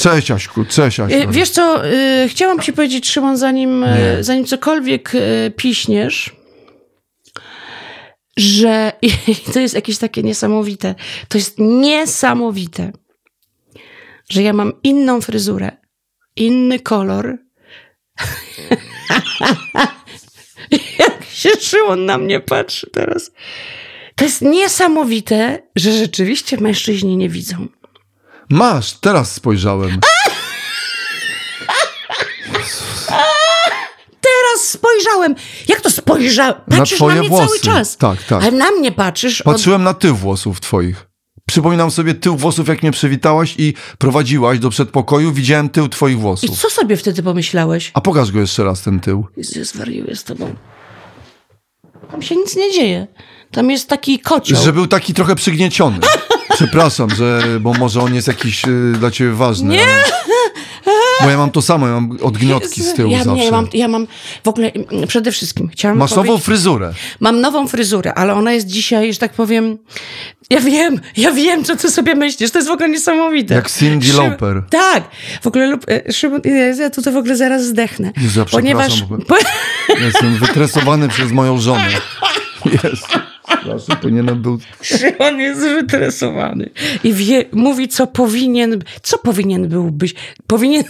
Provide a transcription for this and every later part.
Cześć Aśku, cześć Aśku. Y, Wiesz co, y, chciałam ci powiedzieć, Szymon, zanim, y, zanim cokolwiek y, piśniesz, że to jest jakieś takie niesamowite. To jest niesamowite, że ja mam inną fryzurę, inny kolor. Jak się Szymon na mnie patrzy teraz. To jest niesamowite, że rzeczywiście mężczyźni nie widzą. Masz, teraz spojrzałem. Teraz spojrzałem. Jak to spojrzałem? Patrzysz na, twoje mnie włosy. cały czas. Tak, tak. Ale na mnie patrzysz. Od... Patrzyłem na tył włosów twoich. Przypominam sobie tył włosów, jak mnie przywitałaś i prowadziłaś do przedpokoju. Widziałem tył twoich I włosów. co sobie wtedy pomyślałeś? A pokaż go jeszcze raz, ten tył. Zwariuję z tobą. Tam się nic nie dzieje. Tam jest taki kocioł. Że był taki trochę przygnieciony. Przepraszam, że, bo może on jest jakiś y, dla ciebie ważny. Nie! Bo ja mam to samo, ja mam odgniotki z tyłu ja, zawsze. nie, ja mam, ja mam w ogóle mm, przede wszystkim chciałam Masz nową fryzurę. Mam nową fryzurę, ale ona jest dzisiaj, że tak powiem. Ja wiem, ja wiem, co ty sobie myślisz. To jest w ogóle niesamowite. Jak Cyndi Szym- Lauper. Tak. W ogóle, lub- e, Szymon, ja- ja tu to w ogóle zaraz zdechnę. Jezu, ja ponieważ. przepraszam, Po, Jestem wytresowany przez moją żonę. Jest. Przepraszam, powinienem był... Szymon jest wytresowany. I wie, mówi, co powinien. Co powinien był być? Powinien.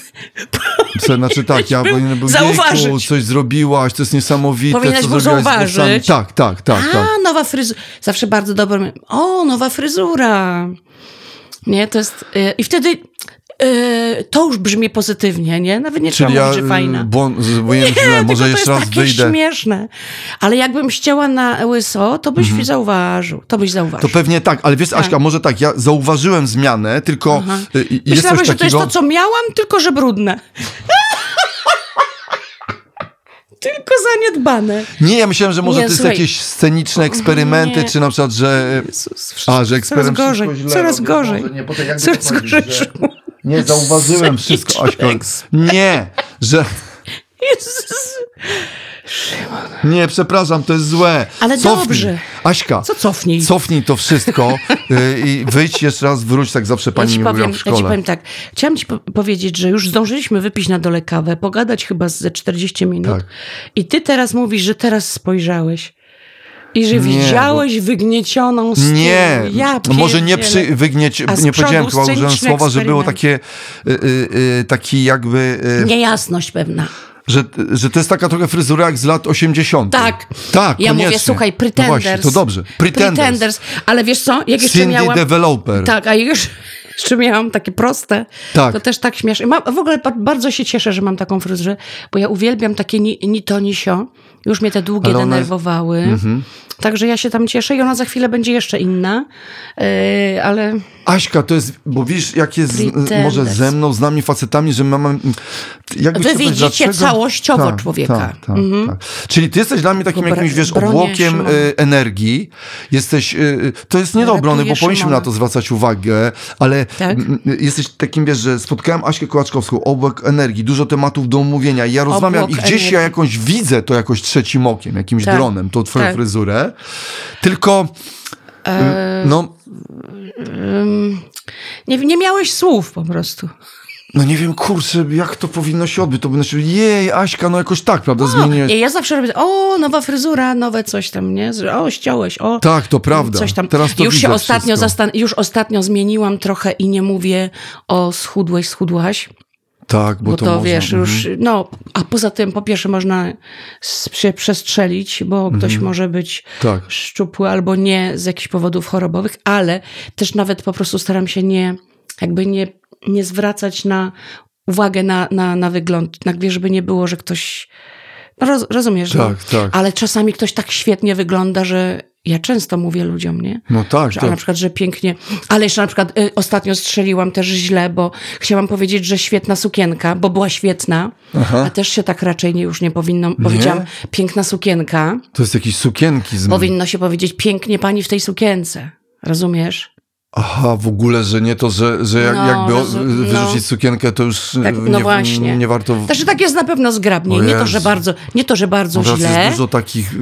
Co, Znaczy tak, ja powinienem był zauważyć. Jejku, coś zrobiłaś, to jest niesamowite. Powinieneś co z zauważyć. włosami. Tak, tak, tak, A, tak. nowa fryzura. Zawsze bardzo dobre. O, nowa fryzura. Nie, to jest. e, I wtedy. E, to już brzmi pozytywnie, nie? Nawet nie trzeba Czyli ja mówić, że fajna. y, błąd, zrobiłem źle, Tylko może to jeszcze jest raz takie wyjdę. śmieszne. Ale jakbym ścięła na łyso, to byś zauważył. To byś zauważył. Mhm. To pewnie tak, ale wiesz, Aśka, może tak, ja zauważyłem zmianę, tylko y, y, jest Myślałeś, coś że to jest takiego... to, co miałam, tylko że brudne. tylko zaniedbane. Nie, ja myślałem, że może Nie, to jest słuchaj. jakieś sceniczne eksperymenty, Nie. czy na przykład, że... Jezus, A, że eksperyment coraz gorzej, coraz robi. gorzej. Nie, coraz to gorzej. Szymon. Nie, zauważyłem wszystko, eksperyment. Nie, że... Jezus. Nie, przepraszam, to jest złe. Ale Cofnij. dobrze. Aśka, Co cofnij? cofnij to wszystko y, i wyjdź jeszcze raz, wróć, tak zawsze Ja pani ci, mi powiem, w ja ci szkole. powiem tak. Chciałam ci po powiedzieć, że już zdążyliśmy wypić na dole kawę, pogadać chyba ze 40 minut. Tak. I ty teraz mówisz, że teraz spojrzałeś. I że Nie, widziałeś wygniecioną z tyłu. Nie, ja może nie przy, wygnieć, nie powiedziałem chyba, użyłem słowa, że było takie, y, y, y, taki jakby, y, Niejasność pewna. że, że to jest taka trochę fryzura jak z lat 80. Tak. Tak, Ja koniecznie. mówię, słuchaj, No Pretenders. właśnie, to dobrze. Pretenders. Ale wiesz co, jak jeszcze Cindy miałam... Developer. Tak, a już jeszcze miałam takie proste, Tak. to też tak śmieszne. Mam, w ogóle ba- bardzo się cieszę, że mam taką fryzurę, bo ja uwielbiam takie ni, ni to, ni sio. Już mnie te długie Ale ona jest- denerwowały. Także ja się tam cieszę i ona za chwilę będzie jeszcze inna. Yy, ale Aśka, to jest, bo wiesz, jak jest z, może ze mną, z nami facetami, że mamy... Jakby Wy widzicie dlaczego- całościowo człowieka. Tak, tak, tak. Czyli ty jesteś dla mnie takim jakimś, wiesz, obłokiem y, energii. Jesteś, y, to jest nie do obrony, bo powinniśmy na to zwracać uwagę, ale Tak? jesteś takim, wiesz, że spotkałem Aśkę Kołaczkowską, obłok energii, dużo tematów do omówienia i ja rozmawiam Obłok i gdzieś energii. ja jakąś widzę to jakoś trzecim okiem, jakimś Tak, dronem, tą twoją tak. Tylko, E, no, nie, nie miałeś słów po prostu. no nie wiem, kurczę, jak to powinno się odbyć. To powinno się, jej, Aśka, no jakoś tak, prawda, zmieniłeś. I ja zawsze robię, o, nowa fryzura, nowe coś tam, nie? O, ściąłeś, o. Tak, to prawda. Coś tam. Teraz to już się ostatnio zastan- już ostatnio zmieniłam trochę i nie mówię o schudłeś, schudłaś, Tak, bo, bo, to, to, można, wiesz, mhm. już, no, a poza tym po pierwsze można się przestrzelić, bo ktoś może być Tak. szczupły albo nie z jakichś powodów chorobowych, ale też nawet po prostu staram się nie, jakby nie, nie zwracać na uwagę na, na, na wygląd, jakby żeby nie było, że ktoś, no roz, rozumiesz, no? Tak, tak. ale czasami ktoś tak świetnie wygląda, że ja często mówię ludziom, nie? No tak, Że, tak. Na przykład, że pięknie. Ale jeszcze na przykład y, ostatnio strzeliłam też źle, bo chciałam powiedzieć, że świetna sukienka, bo była świetna, a też się tak raczej nie, już nie powinno. Powiedziałam piękna sukienka. To jest jakieś sukienki z Powinno się powiedzieć pięknie pani w tej sukience. Rozumiesz? Aha, w ogóle, że nie to, że, że jak, No, jakby wyrzucić no. sukienkę, to już Tak, nie, no właśnie. nie warto... Znaczy tak jest na pewno zgrabniej. O Nie to, że bardzo, nie to, że bardzo źle. jest dużo takich, y,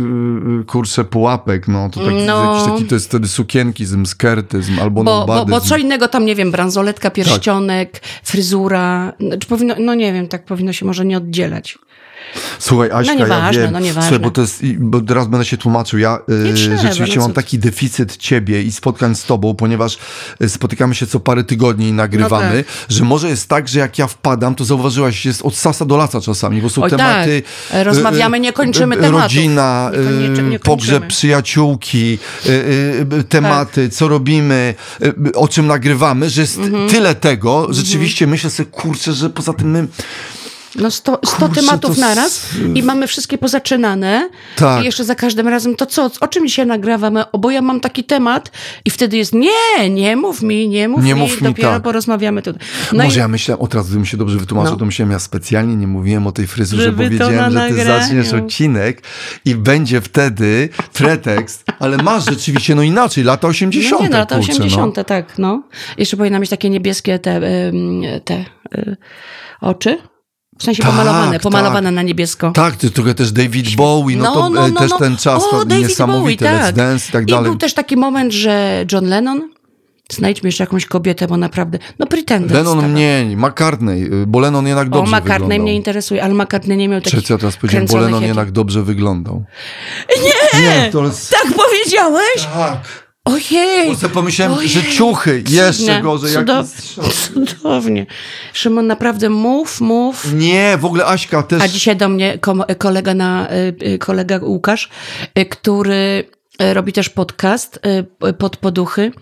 y, kurczę, pułapek, no. To taki, No. jakiś taki, to jest wtedy sukienkizyzm, skertyzm, albo Bo, bo, bo nobadyzm. co innego tam, nie wiem, bransoletka, pierścionek, Tak. fryzura. Powinno, no nie wiem, tak powinno się może nie oddzielać. Słuchaj, Aśka, No nieważne, ja wiem, no nieważne. Słuchaj, bo to jest, bo teraz będę się tłumaczył. Ja y, trzeba, rzeczywiście no mam taki deficyt ciebie i spotkań z tobą, ponieważ y, spotykamy się co parę tygodni i nagrywamy, No że może jest tak, że jak ja wpadam, to zauważyłaś, jest od sasa do laca czasami, bo są Oj, tematy... tak. Rozmawiamy, nie kończymy y, tematów. Rodzina, Nie y, pogrzeb przyjaciółki, y, y, tematy, co robimy, y, o czym nagrywamy, że jest Mhm. tyle tego, rzeczywiście myślę sobie, kurczę, że poza tym my... No 100, 100 Kurczę, tematów to naraz i mamy wszystkie pozaczynane. Tak. I jeszcze za każdym razem to co? O czym dzisiaj nagrywamy? O, bo ja mam taki temat i wtedy jest nie, nie mów mi, nie mów Nie mi, mów mi, dopiero tak. porozmawiamy tutaj. No Może i ja myślałem, o teraz gdybym się dobrze wytłumaczył, No. to myślałem, ja specjalnie nie mówiłem o tej fryzurze, Żeby bo wiedziałem, że ty zaczniesz odcinek i będzie wtedy pretekst, ale masz rzeczywiście, no inaczej, lata 80. no nie, no, lata kurczę, 80, tak, no. Jeszcze powinna mieć takie niebieskie te, ym, te y, oczy. W sensie Tak, pomalowane, tak. pomalowane na niebiesko. Tak, ty trochę też David Bowie, no, to e, też ten czas O, to niesamowity, Bowie, tak. Dance i tak I dalej. był też taki moment, że John Lennon, znajdźmy jeszcze jakąś kobietę, bo naprawdę, no Pretender. Lennon stawia. mnie, McCartney, bo Lennon jednak O, dobrze McCartney wyglądał. mnie interesuje, ale McCartney nie miał Czy takich co ja teraz powiedziałem, bo Lennon jak- jednak dobrze wyglądał. Nie! Nie, to jest... Tak powiedziałeś? Tak. Ojej! Bo pomyślałem, Ojej. że ciuchy, jeszcze Cudne, gorzej. Cudow- Cudownie. Szymon, naprawdę mów, mów. Nie, w ogóle Aśka też... A dzisiaj do mnie kolega, na, y, y, kolega Łukasz, y, który robi też podcast y, pod poduchy.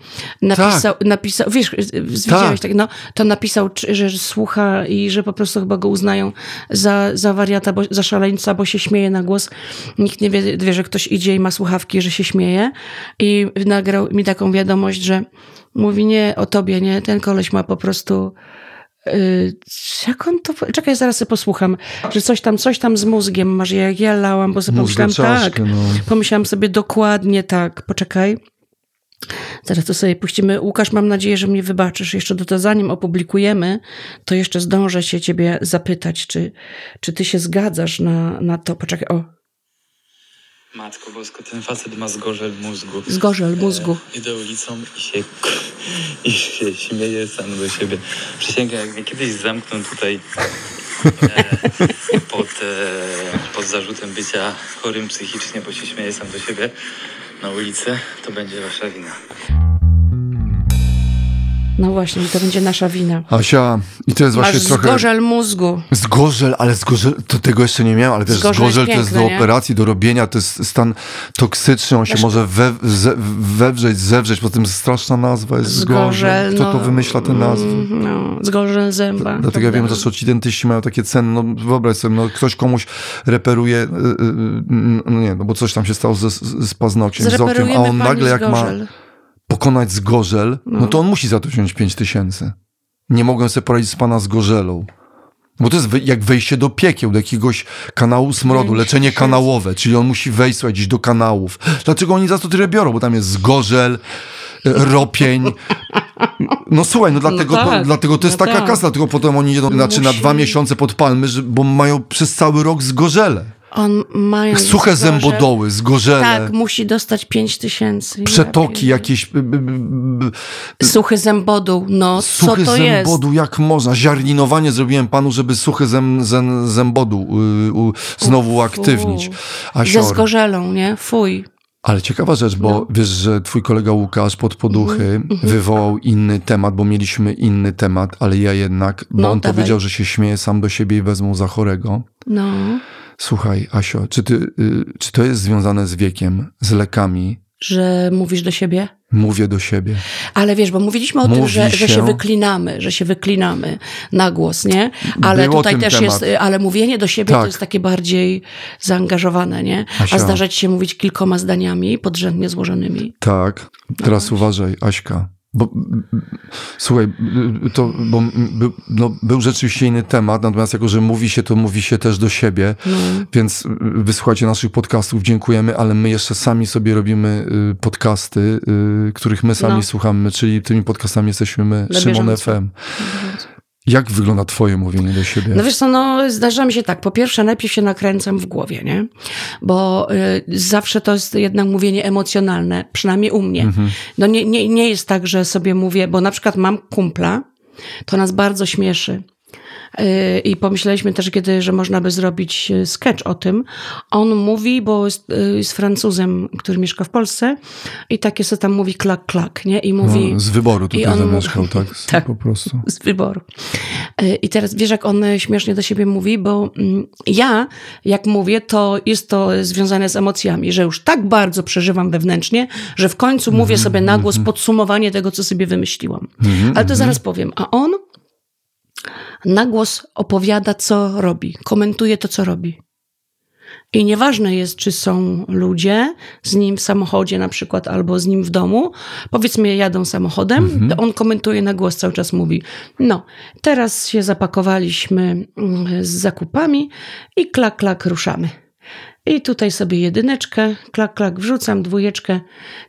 Napisał, napisał wiesz, y, widziałeś tak, no, to napisał, że słucha i że po prostu chyba go uznają za, za wariata, bo, za szaleńca, bo się śmieje na głos. Nikt nie wie, wie, że ktoś idzie i ma słuchawki, że się śmieje. I nagrał mi taką wiadomość, że mówi nie o tobie, nie, ten koleś ma po prostu jak on to. Czekaj, zaraz posłucham, że coś tam, coś tam z mózgiem masz, jak ja lałam, bo sobie pomyślałam tak. no. Pomyślałam sobie dokładnie tak. Poczekaj. Zaraz to sobie puścimy. Łukasz, mam nadzieję, że mnie wybaczysz. Jeszcze do to, zanim opublikujemy, to jeszcze zdążę się ciebie zapytać, czy, czy ty się zgadzasz na, na to. Poczekaj, o, Matko Bosko, ten facet ma zgorzel mózgu. zgorzel mózgu. E, Idę ulicą i się, i się śmieję sam do siebie. Przysięgam, jak mnie kiedyś zamkną tutaj e, pod, e, pod zarzutem bycia chorym psychicznie, bo się śmieję sam do siebie na ulicy, to będzie wasza wina. No właśnie, to będzie nasza wina. Asia, i to jest Masz właśnie trochę... zgorzel mózgu. Zgorzel, ale zgorzel, to tego jeszcze nie miałem, ale też Zgorzel zgorzel, jest to jest do piękne, nie? operacji, do robienia, to jest stan toksyczny, on się może we, ze, wewrzeć, zewrzeć, poza tym straszna nazwa jest zgorzel. Zgorzel. Kto no, to wymyśla te nazwy? mm, No, zgorzel zęba. Dlatego ja wiem, że ci dentyści mają takie ceny, no wyobraź sobie, no ktoś komuś reperuje, y, y, y, no nie, no bo coś tam się stało ze, z paznokciem, z okiem, a on nagle jak ma pokonać zgorzel, no. to on musi za to wziąć 5 tysięcy. Nie mogę sobie poradzić z pana zgorzelą. Bo to jest jak wejście do piekieł, do jakiegoś kanału smrodu, leczenie kanałowe, czyli on musi wejść słuchaj, gdzieś do kanałów. Dlaczego oni za to tyle biorą? Bo tam jest zgorzel, e, ropień. No słuchaj, no dlatego, tak, to, dlatego to jest no taka tak. kasa, dlatego potem oni idą znaczy na dwa miesiące pod palmy, że, bo mają przez cały rok zgorzele. On mają Suche zgorzel. zębodoły, zgorzele, Tak, musi dostać 5 tysięcy. przetoki Ja jakieś, Suchy zębodół, no Suchy co to jest? zębodu, jak można? Ziarninowanie zrobiłem panu, żeby suchy zem, zem, zębodu y, znowu uaktywnić. A Ze sior. zgorzelą, nie? Fuj. Ale ciekawa rzecz, bo No. wiesz, że twój kolega Łukasz pod poduchy Mhm, wywołał inny temat, bo mieliśmy inny temat, ale ja jednak, bo No, on dawaj. powiedział, że się śmieje sam do siebie i wezmą za chorego. No. Słuchaj, Asio, czy, ty, y, czy to jest związane z wiekiem, z lekami? Że mówisz do siebie? Mówię do siebie. Ale wiesz, bo mówiliśmy o tym, Mówi że, że się się- wyklinamy, że się wyklinamy na głos, nie? Ale tutaj tym też temat. jest, ale mówienie do siebie Tak. to jest takie bardziej zaangażowane, nie? Asia. A zdarza ci się mówić kilkoma zdaniami podrzędnie złożonymi. Tak, teraz uważaj, Aśka. Bo, słuchaj, to bo, by, no, był rzeczywiście inny temat, natomiast jako, że mówi się, to mówi się też do siebie, No. więc wysłuchajcie naszych podcastów, dziękujemy, ale my jeszcze sami sobie robimy y, podcasty, y, których my sami No. słuchamy, czyli tymi podcastami jesteśmy my, Szymon. FM. Jak wygląda twoje mówienie do siebie? No wiesz co, no zdarza mi się tak. Po pierwsze, najpierw się nakręcam w głowie, nie? Bo y, zawsze to jest jednak mówienie emocjonalne, przynajmniej u mnie. Mhm. No nie, nie, nie jest tak, że sobie mówię, bo na przykład mam kumpla, to nas bardzo śmieszy. I pomyśleliśmy też kiedy, że można by zrobić y, sketch o tym. On mówi, bo jest, y, jest Francuzem, który mieszka w Polsce i takie co tam mówi klak, klak, nie? I mówi... no, z wyboru tutaj on zamieszkał, tak? Z- Tak. Po prostu. z wyboru. Y, I teraz wiesz, jak on śmiesznie do siebie mówi, bo mm, ja, jak mówię, to jest to związane z emocjami, że już tak bardzo przeżywam wewnętrznie, że w końcu mówię sobie na głos podsumowanie tego, co sobie wymyśliłam. Ale to zaraz powiem. A on na głos opowiada, co robi, komentuje to, co robi. I nieważne jest, czy są ludzie z nim w samochodzie na przykład, albo z nim w domu. Powiedzmy, jadą samochodem, to on komentuje na głos, cały czas mówi, no, teraz się zapakowaliśmy mm, z zakupami i klak, klak, ruszamy. I tutaj sobie jedyneczkę, klak, klak, wrzucam, dwójeczkę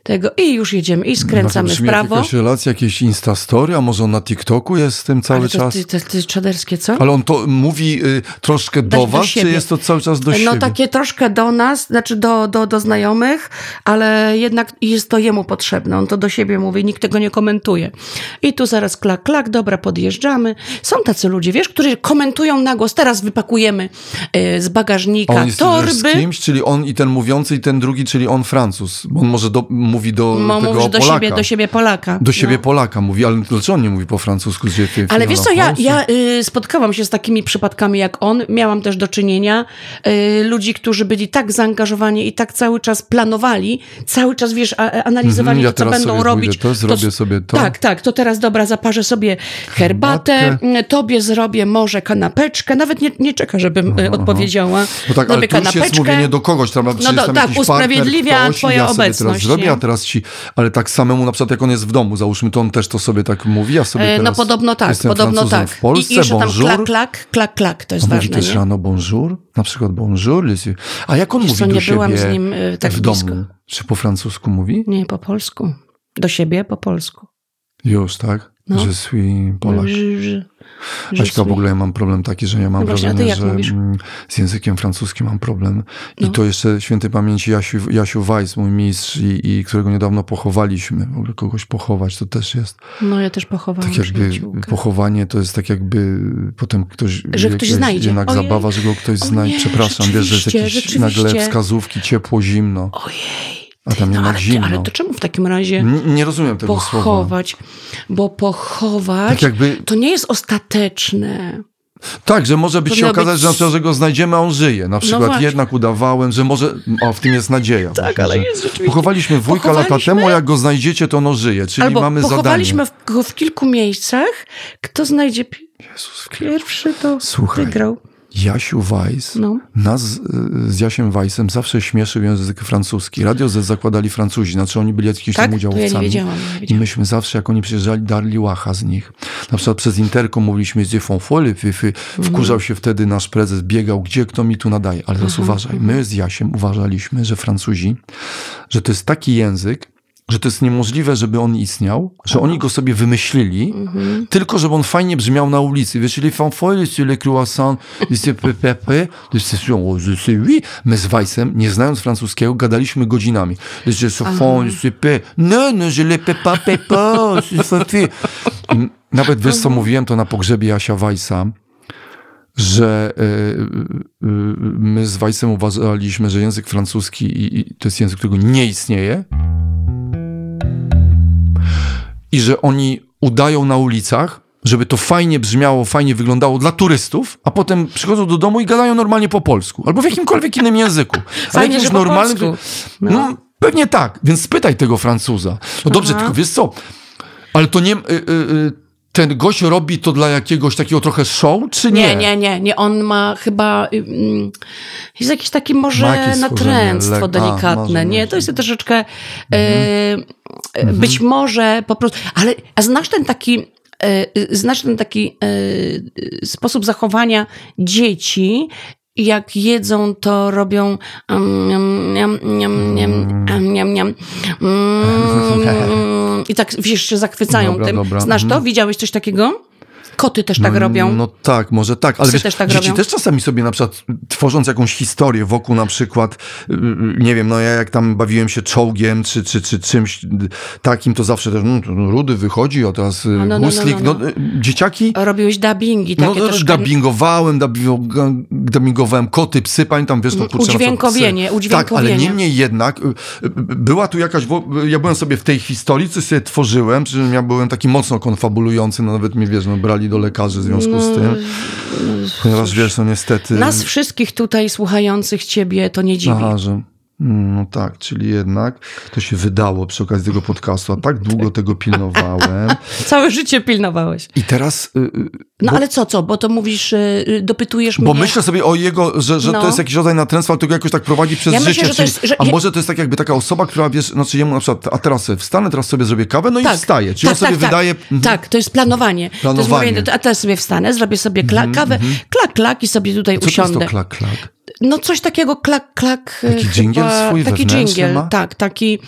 tego i już jedziemy i skręcamy No w prawo. jakaś relacja, jakieś Instastory, a może on na TikToku jest z tym cały Ale to, czas? ty, to, to jest czaderskie, co? Ale on to mówi y, troszkę do do was, czy siebie. jest to cały czas do no siebie? takie troszkę do nas, znaczy do, do, do znajomych, ale jednak jest to jemu potrzebne. On to do siebie mówi, nikt tego nie komentuje. I tu zaraz klak, klak, dobra, podjeżdżamy. Są tacy ludzie, wiesz, którzy komentują na głos, teraz wypakujemy y, z bagażnika torby. Kimś, czyli on i ten mówiący i ten drugi, czyli on Francuz. On może do, mówi do Mo- tego mówisz do Polaka. siebie, do siebie Polaka. Do siebie No. Polaka mówi, ale dlaczego on nie mówi po francusku? Gdzie ty, Ale wiesz co, ja, ja y, spotkałam się z takimi przypadkami jak on. Miałam też do czynienia y, ludzi, którzy byli tak zaangażowani i tak cały czas planowali, cały czas, wiesz, a, a- analizowali Mhm, ja to, co będą robić. to, zrobię sobie to. Tak, tak, to teraz dobra, zaparzę sobie herbatę, Herbatkę. y, tobie zrobię może kanapeczkę, nawet nie, nie czeka, żebym y, odpowiedziała. No tak, ale to kanapeczkę. Mówienie do kogoś, tam, no do- tam tak, jakiś partner, usprawiedliwia ktoś, i twoja ja sobie teraz obecność, zrobię, a teraz ci, ale tak samemu na przykład jak on jest w domu, załóżmy, to on też to sobie tak mówi, ja sobie E, teraz No podobno tak, podobno tak. w Polsce, I, i jeszcze tam bonjour. klak, klak, klak, klak, to jest On mówi ważne, też nie? rano bonjour, na przykład bonjour. A jak on Wiesz mówi co, do nie siebie byłam z nim, y, tak w blisko. domu? Czy po francusku mówi? Nie, po polsku. Do siebie po polsku. Już, tak? No. Je suis Polak. Aśka, w ogóle ja mam problem taki, że ja mam No właśnie, wrażenie, że mówisz? mm, z językiem francuskim mam problem. I No. to jeszcze świętej pamięci Jasiu, Jasiu Weiss, mój mistrz, i, i którego niedawno pochowaliśmy. W ogóle kogoś pochować to też jest No ja też pochowałam tak jakby przyjaciółkę. pochowanie to jest tak jakby potem ktoś... Że ktoś znajdzie. Jednak Ojej. zabawa, że go ktoś znajdzie. Przepraszam, wiesz, że jest jakieś nagle wskazówki, ciepło, zimno. Ojej. A tam jednak ale, zimno. ale to czemu w takim razie N- Nie rozumiem tego słowa. pochować? Bo pochować Tak jakby, to nie jest ostateczne. tak, że może być się okazać, być- że, że go znajdziemy, a on żyje. Na przykład właśnie. jednak udawałem, że może, o, w tym jest nadzieja. Tak, ale jest rzeczywiście. Pochowaliśmy wujka lata Pochowaliśmy- temu, a jak go znajdziecie, to ono żyje. Czyli Albo mamy pochowaliśmy zadanie. w, go w kilku miejscach. Kto znajdzie Jezus, pierwszy, to Słuchaj. wygrał. Jasiu Weiss No. Nas y, z Jasiem Weissem zawsze śmieszył język francuski. Radio Z zakładali Francuzi, znaczy oni byli jakimiś Tak? tam To ja udziałowcami. nie wiedziałam. Nie I wiedziałam. myśmy zawsze, jak oni przyjeżdżali, darli łacha z nich. Na przykład przez interkom mówiliśmy z fy, fy. Wkurzał się wtedy nasz prezes, biegał, gdzie kto mi tu nadaje. Ale teraz uważaj, my z Jasiem uważaliśmy, że Francuzi, że to jest taki język, że to jest niemożliwe, żeby on istniał, że oni go sobie wymyślili, tylko żeby on fajnie brzmiał na ulicy. Wiesz, les fanfoles sur les croissants, les CPPP, les oui. My z Weissem, nie znając francuskiego, gadaliśmy godzinami. Font, je sais pas. Non, non, je les pas. I Nawet wiesz, co mówiłem to na pogrzebie Jasia Weissa, że e, e, my z Weissem uważaliśmy, że język francuski i, i to jest język, którego nie istnieje i że oni udają na ulicach, żeby to fajnie brzmiało, fajnie wyglądało dla turystów, a potem przychodzą do domu i gadają normalnie po polsku albo w jakimkolwiek innym języku. Ale jakimś że po polsku. No. No. pewnie tak, więc spytaj tego Francuza. No dobrze, Aha. tylko wiesz co, ale to nie... Y, y, y, ten gość robi to dla jakiegoś takiego trochę show, czy nie? Nie, nie, nie, nie. On ma chyba. ym, Jest jakiś taki Ma może jakieś natręctwo a, delikatne. może, nie, to jest troszeczkę. mhm. Być może po prostu, ale a znasz ten taki, e, znasz ten taki e, sposób zachowania dzieci, jak jedzą, to robią i tak wiesz, się zachwycają dobra, tym. Dobra. Znasz to? Widziałeś coś takiego? Koty też tak no, robią. No tak, może tak, ale wiesz, też tak dzieci robią. też czasami sobie na przykład tworząc jakąś historię wokół na przykład, y, y, nie wiem, no ja jak tam bawiłem się czołgiem czy, czy, czy czymś takim, to zawsze też, no, no Rudy wychodzi, a teraz y, no, no, no, no, no, dzieciaki. Robiłeś dubbingi takie no, też. dubbingowałem, dubbingowałem koty, psy, pamiętam, wiesz, to kurczę. Udźwiękowienie, udźwiękowienie. Tak, ale niemniej jednak była tu jakaś, ja byłem sobie w tej historii, coś sobie tworzyłem, czy ja byłem taki mocno konfabulujący, no nawet mnie, wiesz, no brali do lekarzy w związku no, z tym. Ponieważ wiesz, no niestety. Nas wszystkich tutaj słuchających ciebie to nie dziwi. Aha, że no tak, czyli jednak to się wydało przy okazji tego podcastu, a tak długo tego pilnowałem. Całe życie pilnowałeś. I teraz... Y, y, no bo, ale co, co? Bo to mówisz, y, dopytujesz bo mnie... Bo myślę sobie o jego, że, że no. to jest jakiś rodzaj natręctwa, ale to jakoś tak prowadzi przez ja życie. Myślę, czyli, jest, że... A może to jest tak jakby taka osoba, która wiesz, znaczy jemu na przykład, a teraz wstanę, teraz sobie zrobię kawę, no tak, i wstaje. Czyli tak, on sobie tak, tak. wydaje... Tak. tak, to jest planowanie. planowanie. To jest a teraz sobie wstanę, zrobię sobie kla -hmm. kawę, -hmm. klak, klak i sobie tutaj co usiądę. To jest to klak, klak? No coś takiego klak, klak. Taki dżingiel swój Taki dżingiel, tak, taki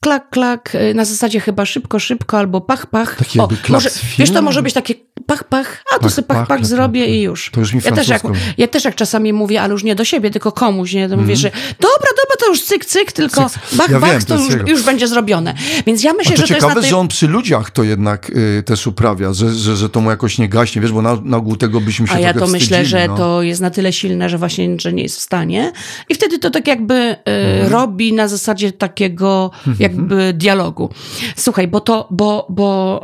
klak, klak, y, na zasadzie chyba szybko, szybko albo pach, pach. Taki o, może, Wiesz, to może być takie pach, pach, a tu sobie pach, pach, pach zrobię i już. To już mi ja też, jak, ja też jak czasami mówię, ale już nie do siebie, tylko komuś, nie? To mm. mówię, że dobra, dobra, to już cyk, cyk, tylko cyk, bach, ja bach, wiem, to, to już, już, będzie zrobione. Więc ja myślę, to że to ciekawe, jest tej... że on przy ludziach to jednak y, też uprawia, że, że, że to mu jakoś nie gaśnie, wiesz, bo na, na ogół tego byśmy się A ja to myślę, że no. to jest na tyle silne, że właśnie, że nie jest w stanie i wtedy to tak jakby y, mm. robi na zasadzie takiego mhm. Jakby dialogu. Słuchaj, bo to, bo, bo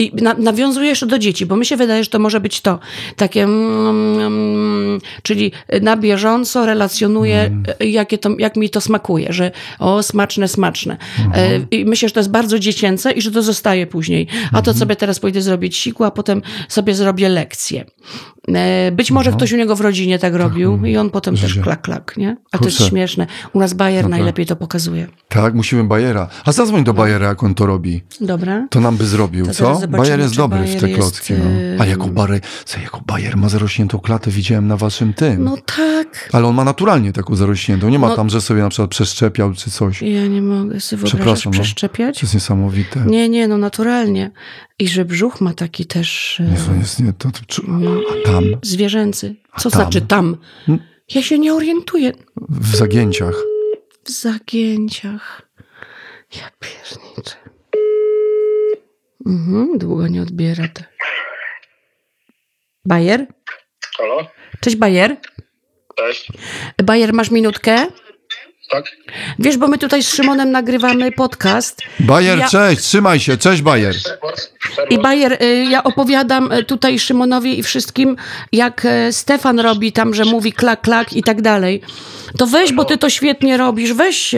i na, nawiązuję jeszcze do dzieci, bo mi się wydaje, że to może być to. Takie, mm, mm, czyli na bieżąco relacjonuję, mm. jakie to, jak mi to smakuje, że o, smaczne, smaczne. Mm. I myślę, że to jest bardzo dziecięce i że to zostaje później. A to mm. sobie teraz pójdę zrobić siku, a potem sobie zrobię lekcję. E, być może no. ktoś u niego w rodzinie tak robił tak, i on potem też klak, klak, nie? A Kurczę. to jest śmieszne. U nas Bayer no najlepiej to pokazuje. Tak, musimy Bayera. A zadzwoń do no. Bayera, jak on to robi. Dobra. To nam by zrobił, to co? Bayer jest dobry Bayer w te klocki. Jest... No. A jako Bayer, co, jako Bayer ma zarośniętą klatę, widziałem na waszym tym. No tak. Ale on ma naturalnie taką zarośniętą. Nie ma no. tam, że sobie na przykład przeszczepiał czy coś. Ja nie mogę sobie wyobrazić no. przeszczepiać. To jest niesamowite. Nie, nie, no naturalnie. I że brzuch ma taki też... Nie, to jest nie, to, to, no, a tam? Zwierzęcy. Co tam? znaczy tam? Ja się nie orientuję. W zagięciach. W zagięciach. Ja pierniczę. Mhm, długo nie odbiera to. Bajer? Halo? Cześć Bajer. Cześć. Bajer, masz minutkę? Tak. Wiesz, bo my tutaj z Szymonem nagrywamy podcast. Bajer, ja... cześć, trzymaj się, cześć Bajer. I Bajer, y, ja opowiadam y, tutaj Szymonowi i wszystkim, jak y, Stefan robi tam, że mówi klak, klak i tak dalej. To weź, bo ty to świetnie robisz, weź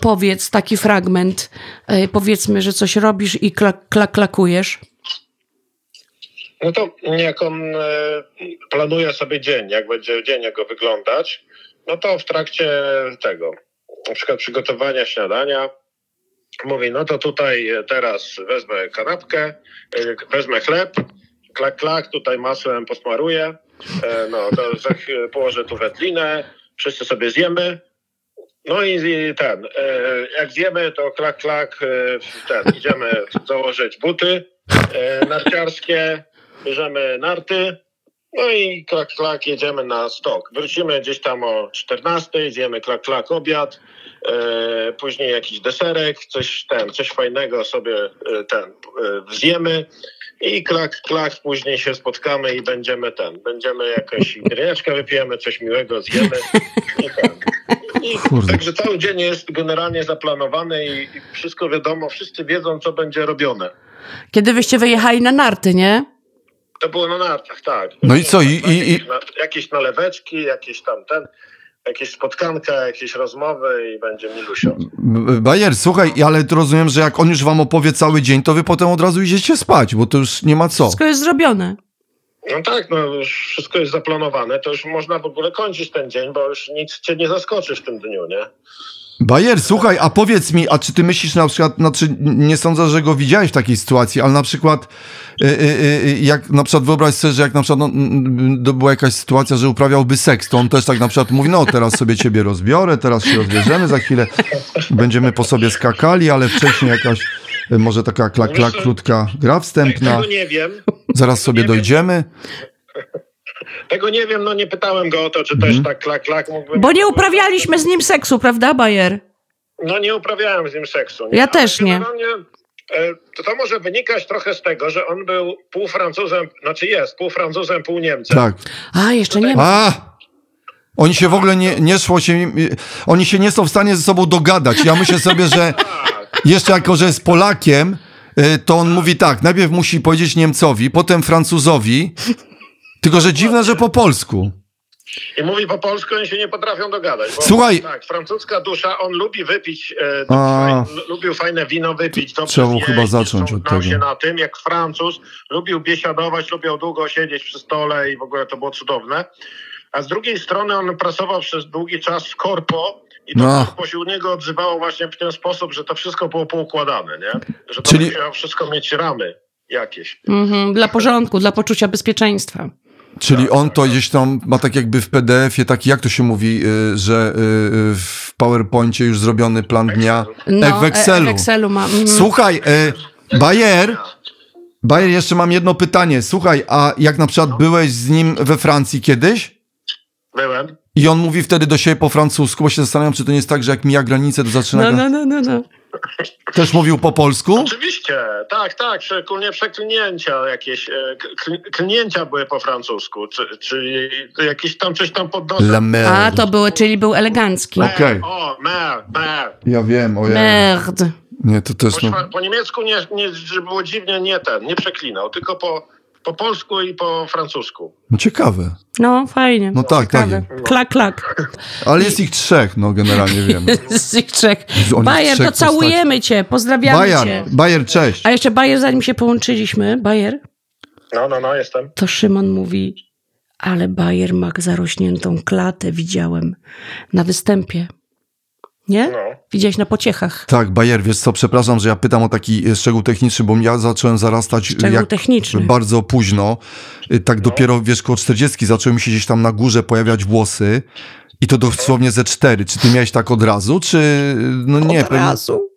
powiedz taki fragment, powiedzmy, że coś robisz i klak, klak klakujesz. No to jak on planuje sobie dzień, jak będzie dzień jego wyglądać, no to w trakcie tego, na przykład przygotowania śniadania, mówi, no to tutaj teraz wezmę kanapkę, wezmę chleb, klak, klak, tutaj masłem posmaruję, e, no to położę tu wędlinę, wszyscy sobie zjemy, no i ten, e, jak zjemy, to klak, klak, e, ten, idziemy założyć buty narciarskie, bierzemy narty, no i klak, klak, jedziemy na stok. Wrócimy gdzieś tam o 14, zjemy klak, klak, obiad, e, później jakiś deserek, coś ten, coś fajnego sobie e, ten e, zjemy i klak, klak, później się spotkamy i będziemy ten, będziemy jakąś giereczkę wypijemy, coś miłego zjemy i ten. I także cały dzień jest generalnie zaplanowany i, i wszystko wiadomo, wszyscy wiedzą, co będzie robione. Kiedy wyście wyjechali na narty, nie? To było na nartach, tak. No i co? I, i, i... Jakieś naleweczki, jakieś tam ten, jakieś spotkanka, jakieś rozmowy i będzie milusio. Bajer, słuchaj, ale rozumiem, że jak on już wam opowie cały dzień, to wy potem od razu idziecie spać, bo to już nie ma co. Wszystko jest zrobione. No tak, no już wszystko jest zaplanowane, to już można w ogóle kończyć ten dzień, bo już nic cię nie zaskoczy w tym dniu, nie? Bajer, słuchaj, a powiedz mi, a czy ty myślisz na przykład, znaczy nie sądzę, że go widziałeś w takiej sytuacji, ale na przykład y, y, y, jak na przykład wyobraź sobie, że jak na przykład no, była jakaś sytuacja, że uprawiałby seks, to on też tak na przykład mówi, no teraz sobie ciebie rozbiorę, teraz się rozbierzemy, za chwilę będziemy po sobie skakali, ale wcześniej jakaś y, może taka klak, klak, krótka gra wstępna, Tego nie wiem. zaraz sobie dojdziemy. Tego nie wiem, no nie pytałem go o to, czy Mhm. też tak klak, klak mógłbym... Bo nie uprawialiśmy z nim seksu, prawda, Bayer? No nie uprawiałem z nim seksu. Ja Ale też nie. e, To, to może wynikać trochę z tego, że on był pół Francuzem, znaczy jest pół Francuzem, pół Niemcem. Tak. A, jeszcze nie ma. A! Oni się w ogóle nie, nie szło się, oni się nie są w stanie ze sobą dogadać. Ja myślę sobie, że Tak. jeszcze jako, że jest Polakiem, y, to on mówi tak, najpierw musi powiedzieć Niemcowi, potem Francuzowi, tylko że dziwne, że po polsku. I mówi po polsku, oni się nie potrafią dogadać. Bo, Słuchaj- Tak, francuska dusza, on lubi wypić, e, fajn, lubił fajne wino wypić. Trzeba było zjeść, chyba zacząć od tego. się na tym, jak Francuz, lubił biesiadować, lubił długo siedzieć przy stole i w ogóle to było cudowne. A z drugiej strony on pracował przez długi czas w korpo i to No. korpo się u niego odzywało właśnie w ten sposób, że to wszystko było poukładane, nie? Że to Czyli- musiało wszystko mieć ramy jakieś. Mhm, dla porządku, dla poczucia bezpieczeństwa. Czyli on to gdzieś tam ma tak jakby w PDF-ie taki, jak to się mówi, y, że y, y, w PowerPoincie już zrobiony plan dnia. No, w Excelu. e, w Excelu ma. Mhm. Słuchaj, y, Bayer, Bayer, jeszcze mam jedno pytanie. Słuchaj, a jak na przykład byłeś z nim we Francji kiedyś? Byłem. I on mówi wtedy do siebie po francusku, bo się zastanawiam, czy to nie jest tak, że jak mija granicę, to zaczyna... No, no, no, no, no. Też mówił po polsku? Oczywiście, tak, tak, szczególnie przeklinięcia jakieś, e, kl- klnięcia były po francusku, czy, czy jakieś tam coś tam pod nosem. A, to były, czyli był elegancki. Okej. O, mer, mer. Ja wiem, ojej. Merd. Nie, to też... Po, No... po niemiecku nie, nie, było dziwnie, nie ten, nie przeklinał, tylko po, po polsku i po francusku. no ciekawe. No, fajnie. No tak, tak. Ciekawe. Klak, klak. Ale jest ich trzech, no generalnie wiem. Z tych trzech. Oni Bajer, trzech to całujemy cię, pozdrawiamy Bayer, cię. Bayer, cześć. A jeszcze Bajer, zanim się połączyliśmy, Bajer, No, no, no, jestem. to Szymon mówi, ale Bajer ma zarośniętą klatę, widziałem na występie. Nie? No. Widziałeś na pociechach. Tak, Bayer, wiesz co, przepraszam, że ja pytam o taki e, szczegół techniczny, bo ja zacząłem zarastać e, Szczegół jak techniczny. bardzo późno. E, Tak No. dopiero, wiesz, koło 40 zaczęły mi się gdzieś tam na górze pojawiać włosy i to dosłownie ze cztery. Czy ty miałeś tak od razu, czy no nie? Od razu.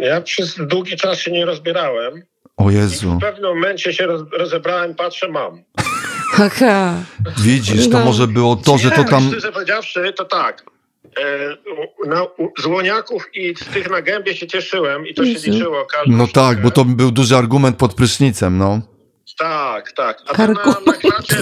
Ja przez długi czas się nie rozbierałem O i Jezu, w pewnym momencie się roz, rozebrałem, patrzę, mam. Haha. widzisz, to No. może było to, że to tam... Szczerze powiedziawszy, to tak. E, na, u, z łoniaków i z tych na gębie się cieszyłem i to się liczyło. Każdą No tak, bo to był duży argument pod prysznicem, no. Tak, tak. A ten na, na, klacie,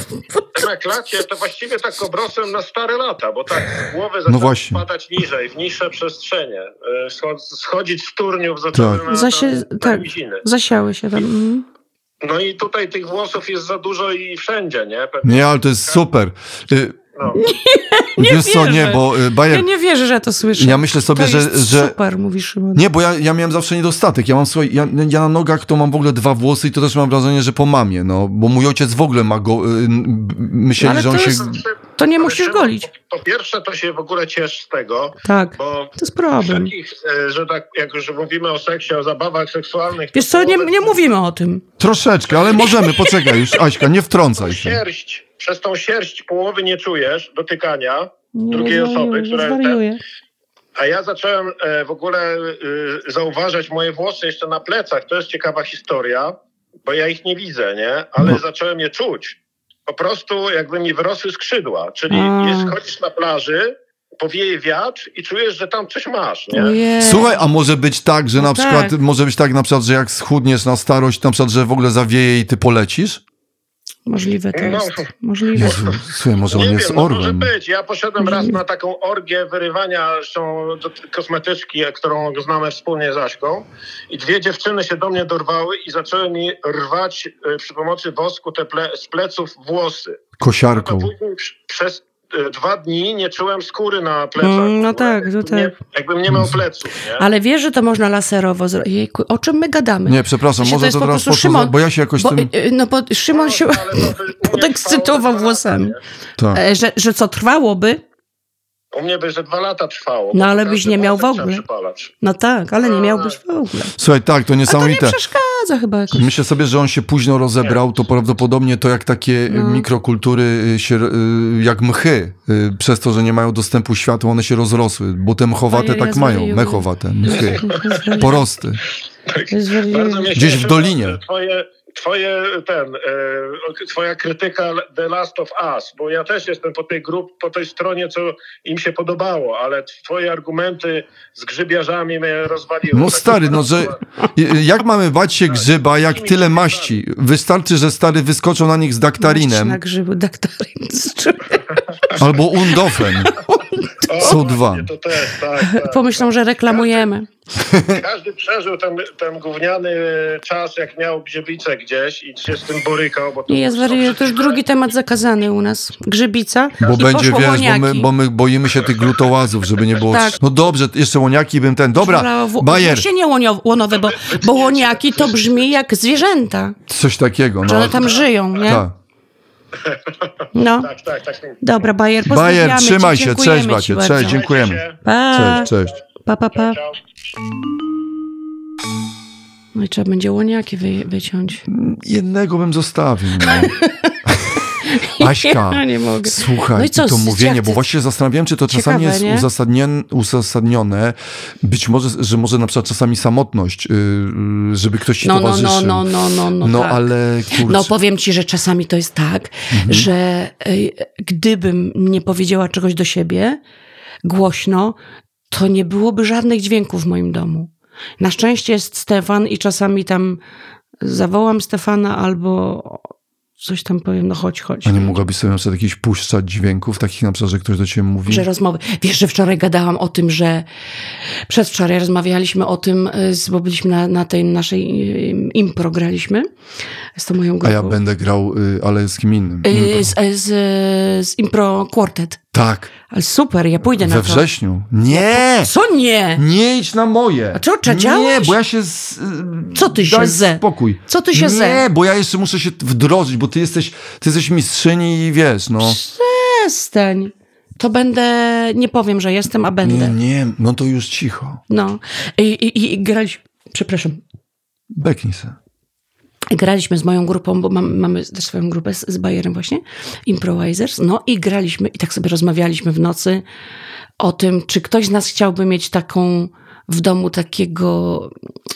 ten na klacie to właściwie tak obrosłem na stare lata, bo tak głowy zacząłem No spadać niżej, w niższe przestrzenie. E, schod- Schodzić z turniów zacząłem Tak. na, Zasie, na, na tak, zasiały się tam. Mhm. No i tutaj tych włosów jest za dużo i wszędzie, nie? Pewnie, Nie, ale to jest super. Y, no. Nie Wiesz co, nie, bo y, Ja Bayer... nie wierzę, że to słyszę. Ja myślę sobie, to że, jest że super, mówi Szymon. Nie, bo ja, ja miałem zawsze niedostatek. Ja mam słuchaj, ja, ja na nogach to mam w ogóle dwa włosy i to też mam wrażenie, że po mamie, no. Bo mój ojciec w ogóle ma go, y, myśleli, Ale że on to się... jest- To nie musisz golić. Po, po pierwsze, to się w ogóle ciesz z tego, Tak, bo to jest problem. takich, e, że tak, jak już mówimy o seksie, o zabawach seksualnych... Wiesz co, nie, nie mówimy o tym. Troszeczkę, ale możemy, poczekaj już, Aśka, nie wtrącaj się. Sierść, przez tą sierść połowy nie czujesz dotykania, Nie Drugiej osoby, która- zwariuję. a ja zacząłem e, w ogóle e, zauważać moje włosy jeszcze na plecach. To jest ciekawa historia, bo ja ich nie widzę, nie? Ale No. zacząłem je czuć. Po prostu jakby mi wyrosły skrzydła, czyli A. jest, chodzisz na plaży, powieje wiatr i czujesz, że tam coś masz, nie? Słuchaj, a może być tak, że No na tak. przykład, może być tak na przykład, że jak schudniesz na starość, na przykład, że w ogóle zawieje i ty polecisz? Możliwe to No. jest. Możliwe. Jezu, słuchaj, może on Nie jest wiem, no może orłem. być. Ja poszedłem raz na taką orgię wyrywania zresztą kosmetyczki, którą znamy wspólnie z Aśką. I dwie dziewczyny się do mnie dorwały i zaczęły mi rwać e, przy pomocy wosku te ple, z pleców włosy. No Kosiarką. przez dwa dni nie czułem skóry na plecach. Mm, no w ogóle. tak, to tak. Nie, jakbym nie miał pleców, nie? Ale wiesz, że to można laserowo zrobić. Jejku, o czym my gadamy? Nie, przepraszam, może to po teraz za- Szymon, bo ja się jakoś Bo, tym... y, no bo Szymon się No, podekscytował włosami. Tak. E, że, że co trwałoby? U mnie by ze dwa lata trwało. No, ale byś nie miał w ogóle. No tak, ale nie miałbyś w ogóle. Słuchaj, tak, to A to nie chyba jakoś. Myślę sobie, że on się późno rozebrał, to prawdopodobnie to jak takie No. mikrokultury y, się, y, jak mchy, y, przez to, że nie mają dostępu światła, one się rozrosły, bo te mchowate tak ja mają, mechowate, mchy, porosty. Mnie Gdzieś w dolinie. Twoje, twoje ten, e, twoja krytyka The Last of Us, bo ja też jestem po tej grup, po tej stronie, co im się podobało, ale twoje argumenty z grzybiarzami mnie rozwaliły. No Tak stary, no że jak mamy bać się grzyba, jak tyle maści? Wystarczy, że stary wyskoczą na nich z Na daktarinem grzybu daktarin. albo undofen. Są dwa. Tak, tak. Pomyślą, że reklamujemy. Każdy przeżył ten, ten gówniany czas, jak miał grzybicę gdzieś i się z tym borykał. Bo to Nie, ja zwariuję, to już drugi temat zakazany u nas. Grzybica Bo i będzie, wiesz, bo my, bo my boimy się tych glutołazów, żeby nie było... Tak. No dobrze, jeszcze łoniaki bym ten... Dobra. Bajer, Właśnie nie łonio- łonowe, bo, bo łoniaki to brzmi jak zwierzęta, coś takiego. że No, one tam żyją, nie? tak. No. Tak, tak, tak. Dobra, Bajer, Bajer, trzymaj się, cześć ci Bacie, cześć, dziękujemy. Się. Cześć, cześć. Pa, pa, pa. No i trzeba będzie łoniaki wy, wyciąć. Jednego bym zostawił. No. Aśka, Ja nie mogę. słuchaj, No i co, to mówienie, bo właśnie zastanawiałem, czy to czasami Ciekawe, jest uzasadnione, uzasadnione, być może, że może na przykład czasami samotność, yy, żeby ktoś ci No, no, towarzyszył. no, no, no, no, no, No, tak. ale kurczę, No powiem ci, że czasami to jest tak, Mhm. że y, gdybym nie powiedziała czegoś do siebie głośno, to nie byłoby żadnych dźwięków w moim domu. Na szczęście jest Stefan i czasami tam zawołam Stefana albo coś tam powiem, no chodź, chodź. a nie mogłabyś sobie na przykład jakichś puszczać dźwięków, takich na przykład, że ktoś do ciebie mówi? Że rozmowy. Wiesz, że wczoraj gadałam o tym, że przedwczoraj rozmawialiśmy o tym, y, bo byliśmy na, na tej naszej y, impro graliśmy z tą moją A grupą. ja będę grał, yy, ale z kim innym. Y, Impro. Z, z, z Impro Quartet. Tak, Ale super, ja pójdę na we to. wrześniu. Nie! Co nie? Nie idź na moje. A co, czy Nie, bo ja się... Z, Co ty się daj ze? spokój. Co ty się nie, ze? bo ja jeszcze muszę się wdrożyć, bo ty jesteś, ty jesteś mistrzyni i wiesz, no. Przestań. To będę, nie powiem, że jestem, a będę. Nie, nie, no to już cicho. No. I, i, i graliśmy, przepraszam, Beknij se. Graliśmy z moją grupą, bo mam, mamy też swoją grupę z, z Bayerem właśnie, Improvisers, no i graliśmy i tak sobie rozmawialiśmy w nocy o tym, czy ktoś z nas chciałby mieć taką w domu takiego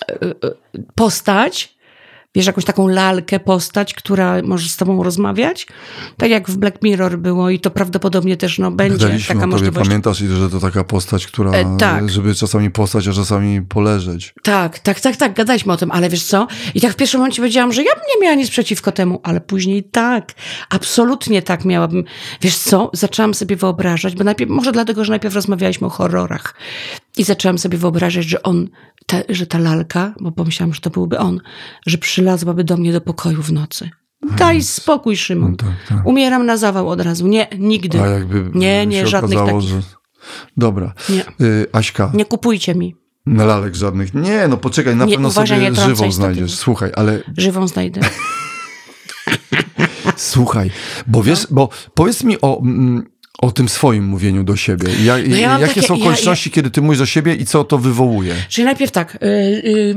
e, e, postać, wiesz, jakąś taką lalkę, postać, która może z tobą rozmawiać, tak jak w Black Mirror było i to prawdopodobnie też no, będzie Gadaliśmy taka możliwość. pamiętasz, że to taka postać, która, E, tak. żeby czasami postać, a czasami poleżeć. Tak, tak, tak, tak, gadaliśmy o tym, ale wiesz co? I tak w pierwszym momencie powiedziałam, że ja bym nie miała nic przeciwko temu, ale później tak, absolutnie tak miałabym. Wiesz co? Zaczęłam sobie wyobrażać, bo najpierw, może dlatego, że najpierw rozmawialiśmy o horrorach i zaczęłam sobie wyobrażać, że on, ta, że ta lalka, bo pomyślałam, że to byłby on, że przylazłaby do mnie do pokoju w nocy. Daj spokój, Szymon. No tak, tak. Umieram na zawał od razu. Nie, nigdy. A jakby Nie, nie, żadnych okazało, takich. że... Dobra. Nie. Y, Aśka, Nie kupujcie mi. na lalek żadnych. Nie, no poczekaj, na Nie, pewno uważaj, sobie nie żywą znajdziesz. Słuchaj, ale Żywą znajdę. Słuchaj, bo wiesz, bo powiedz mi o, mm, o tym swoim mówieniu do siebie. Ja, No ja jakie takie- są ja- okoliczności, kiedy ty mówisz do siebie i co to wywołuje? Czyli najpierw tak, y, y,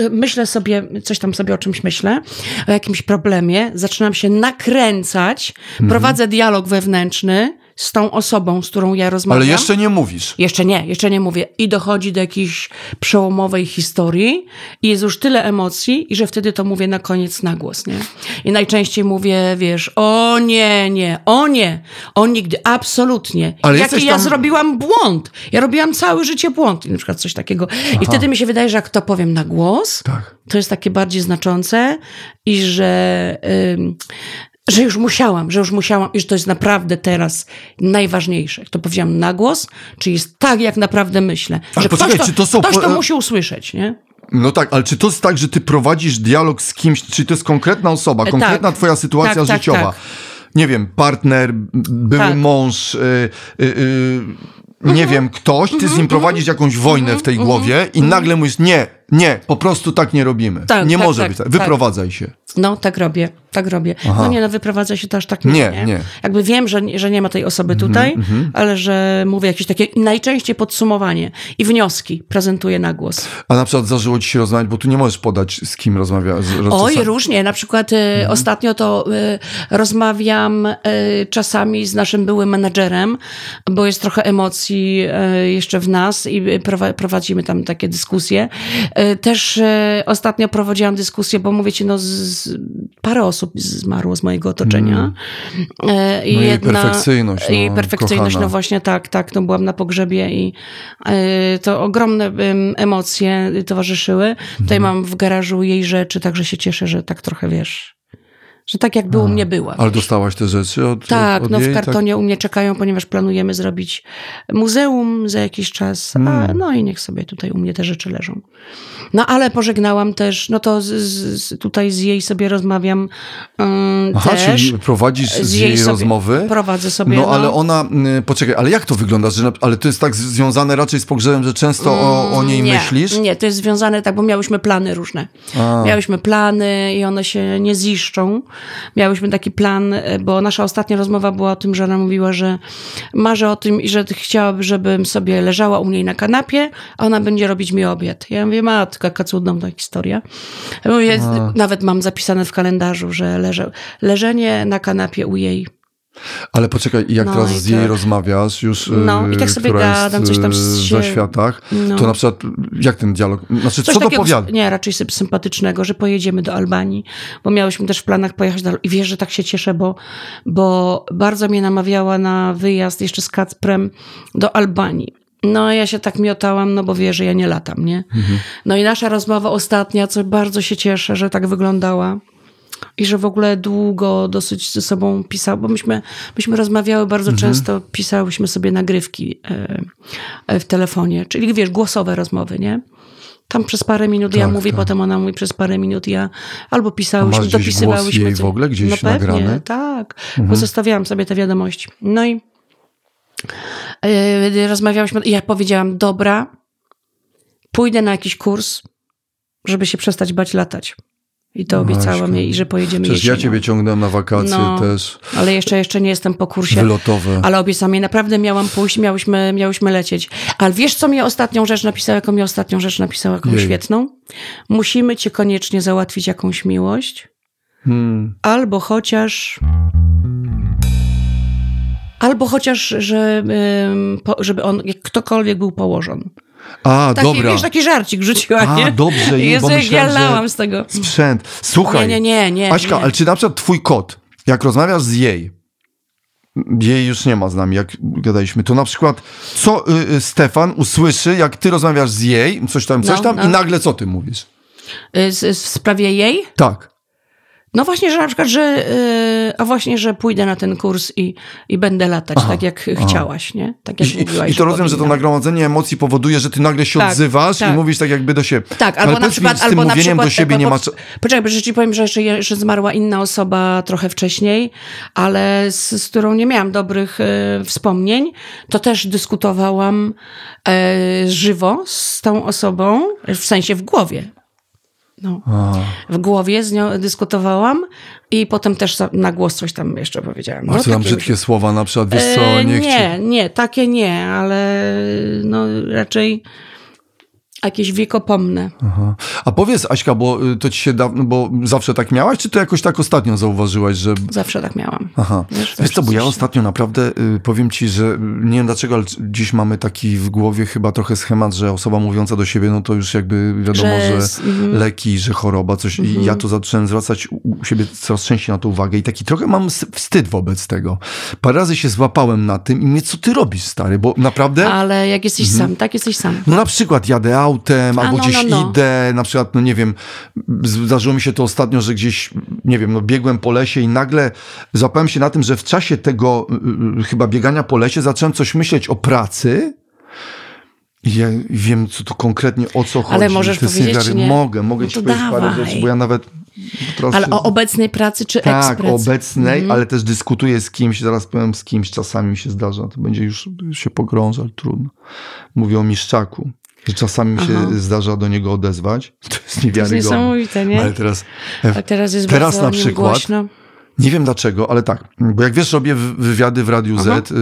y, y, myślę sobie, coś tam sobie o czymś myślę, o jakimś problemie, zaczynam się nakręcać, Mhm. prowadzę dialog wewnętrzny z tą osobą, z którą ja rozmawiam. Ale jeszcze nie mówisz. Jeszcze nie, jeszcze nie mówię. I dochodzi do jakiejś przełomowej historii i jest już tyle emocji, i że wtedy to mówię na koniec na głos, nie? I najczęściej mówię, wiesz, o nie, nie, o nie, o nigdy, absolutnie. Ale Jaki ja tam- zrobiłam błąd. Ja robiłam całe życie błąd, i na przykład coś takiego. I wtedy mi się wydaje, że jak to powiem na głos, Tak. to jest takie bardziej znaczące i że, ym, że już musiałam, że już musiałam i że to jest naprawdę teraz najważniejsze. To powiedziałam na głos, czy jest tak, jak naprawdę myślę. Ale że poczekaj, ktoś to, to są ktoś to musi usłyszeć, nie? No tak, ale czy to jest tak, że ty prowadzisz dialog z kimś, czy to jest konkretna osoba, E, konkretna tak. twoja sytuacja Tak, tak, życiowa? tak. Nie wiem, partner, były Tak. mąż, y, y, y, nie wiem, ktoś, ty z nim prowadzisz jakąś wojnę w tej głowie i nagle mówisz, nie, nie, po prostu tak nie robimy. Tak, nie tak, może tak, być tak. tak. Wyprowadzaj się. No, tak robię, tak robię. Aha. No nie, no wyprowadza się to aż tak nie. Nie, Nie, nie. Jakby wiem, że, że nie ma tej osoby tutaj, ale że mówię jakieś takie najczęściej podsumowanie i wnioski prezentuję na głos. A na przykład zdarzyło ci się rozmawiać, bo tu nie możesz podać, z kim rozmawiasz. Oj, różnie. Na przykład e, ostatnio to e, rozmawiam e, czasami z naszym byłym menadżerem, bo jest trochę emocji e, jeszcze w nas i prowa- prowadzimy tam takie dyskusje. E, też e, ostatnio prowadziłam dyskusję, bo mówię ci, no z, parę osób zmarło z mojego otoczenia. E, i No jej perfekcyjność, no, I perfekcyjność, kochana. no właśnie tak, tak. No byłam na pogrzebie i to ogromne em, emocje towarzyszyły. Tutaj Mhm. mam w garażu jej rzeczy, także się cieszę, że tak trochę wiesz, że tak jak było, mnie była. Ale dostałaś te rzeczy od Tak, od no w jej, kartonie u mnie czekają, ponieważ planujemy zrobić muzeum za jakiś czas. A, Mm. no i niech sobie tutaj u mnie te rzeczy leżą. No ale pożegnałam też, no to z, z, tutaj z jej sobie rozmawiam um, Aha, też. czyli prowadzisz z, jej, sobie, rozmowy? Prowadzę sobie. No, ale ona, y, poczekaj, ale jak to wygląda? Że, ale to jest tak z- związane raczej z pogrzebem, że często o, o niej Mm, nie, myślisz? Nie, to jest związane tak, bo miałyśmy plany różne. A. Miałyśmy plany i one się nie ziszczą. Miałyśmy taki plan, e, bo nasza ostatnia rozmowa była o tym, że ona mówiła, że marzy o tym i że chciałaby, żebym sobie leżała u niej na kanapie, a ona będzie robić mi obiad. Ja mówię, matka, jaka cudna ta historia. Ja Mówię, nawet mam zapisane w kalendarzu, że leżę, leżenie na kanapie u jej. Ale poczekaj, jak No teraz z jej tak. rozmawiasz już, No, i y, tak sobie która gadam, coś tam y, się- zaświatach, no. to na przykład jak ten dialog, znaczy Coś co dopowiada? nie, raczej sy- sympatycznego, że pojedziemy do Albanii, bo miałyśmy też w planach pojechać do I wiesz, że tak się cieszę, bo, bo bardzo mnie namawiała na wyjazd jeszcze z Kacprem do Albanii. No, ja się tak miotałam, no bo wie, że ja nie latam, nie? No i nasza rozmowa ostatnia, co bardzo się cieszę, że tak wyglądała. I że w ogóle długo dosyć ze sobą pisał, bo myśmy, myśmy rozmawiały bardzo często, pisałyśmy sobie nagrywki e, e, w telefonie, czyli wiesz, głosowe rozmowy, nie? Tam przez parę minut ja Tak, mówię, tak. potem ona mówi przez parę minut ja albo A pisałyśmy, masz dopisywałyśmy. głos jej w ogóle gdzieś no pewnie, nagrany? tak, bo zostawiałam sobie te wiadomości. No i yy, rozmawiałyśmy, ja powiedziałam, dobra, pójdę na jakiś kurs, żeby się przestać bać latać. I to obiecałam jej, że pojedziemy Przecież ja ciebie ciągnąłem na wakacje No. też, Ale jeszcze, jeszcze nie jestem po kursie. wylotowe. Ale obiecałam jej, naprawdę miałam pójść, miałyśmy, miałyśmy lecieć. Ale wiesz, co mi ostatnią rzecz napisała, jaką mi ostatnią rzecz napisała, jaką Jej. świetną? Musimy cię koniecznie załatwić jakąś miłość, Hmm. albo chociaż... Albo chociaż, że, ym, po, żeby on, jak ktokolwiek był położony. A, Taki, dobra. wiesz, taki żarcik rzuciła, A, nie? dobrze, Jezu, bo jak ja myślałem, lałam z tego. Sprzęt. Słuchaj. Nie, nie, nie, nie. Aśka, nie. ale czy na przykład twój kot, jak rozmawiasz z jej, jej już nie ma z nami, jak gadaliśmy, to na przykład co y, y, Stefan usłyszy, jak ty rozmawiasz z jej, coś tam, coś No, tam no. i nagle co ty mówisz? Y, z- w sprawie jej? Tak. No właśnie, że na przykład, że, yy, a właśnie, że pójdę na ten kurs i, i będę latać, Aha, tak jak aha. chciałaś, nie? Tak jak I, mówiłaś. I to rozumiem, że to nagromadzenie emocji powoduje, że ty nagle się Tak, odzywasz i tak. mówisz tak jakby do siebie. Tak, Ale albo na powiedz mi, przykład, z tym albo na mówieniem do siebie nie ma... po- Poczekaj, bo że ci powiem, że jeszcze, jeszcze zmarła inna osoba trochę wcześniej, ale z, z którą nie miałam dobrych e, wspomnień, to też dyskutowałam e, żywo z tą osobą, w sensie w głowie. No. A, W głowie z nią dyskutowałam i potem też na głos coś tam jeszcze powiedziałam. a No, co tam brzydkie słowa na przykład, wiesz co, E, nie, nie, chcę... nie, takie nie, ale no raczej jakieś wiekopomne. Aha. A powiedz Aśka, bo y, to ci się dawno, bo zawsze tak miałaś, czy to jakoś tak ostatnio zauważyłaś, że Zawsze tak miałam. Aha. Wiesz, Wiesz, co, bo ja ostatnio naprawdę y, powiem ci, że y, nie wiem dlaczego, ale dziś mamy taki w głowie chyba trochę schemat, że osoba mówiąca do siebie, no to już jakby wiadomo, Że mhm. leki, że choroba, coś. I ja to zacząłem zwracać u siebie coraz częściej na to uwagę i taki trochę mam wstyd wobec tego. Parę razy się złapałem na tym i mnie, co ty robisz, stary, bo naprawdę... Ale jak jesteś sam, tak jesteś sam. No na przykład jadę autem, A, albo no, gdzieś no, no. idę, na przykład, no nie wiem, zdarzyło mi się to ostatnio, że gdzieś, nie wiem, no biegłem po lesie i nagle złapałem się na tym, że w czasie tego y, y, chyba biegania po lesie zacząłem coś myśleć o pracy. Ja wiem, co to konkretnie, o co chodzi. Ale możesz To powiedzieć, czy nie? Mogę, mogę No ci powiedzieć parę dawaj. rzeczy, bo ja nawet prostu... Ale o obecnej pracy czy Tak, ekspracy? obecnej, Mhm. ale też dyskutuję z kimś, zaraz powiem z kimś, czasami mi się zdarza, to będzie już się pogrąża, ale trudno. Mówię o Miszczaku. Że czasami mi się Aha. zdarza do niego odezwać. To jest To jest niewiarygodne. niesamowite, nie? Ale teraz, A teraz jest teraz bardzo na przykład głośno. nie wiem dlaczego, ale tak, bo jak wiesz, robię wy- wywiady w Radiu Aha. Z, y,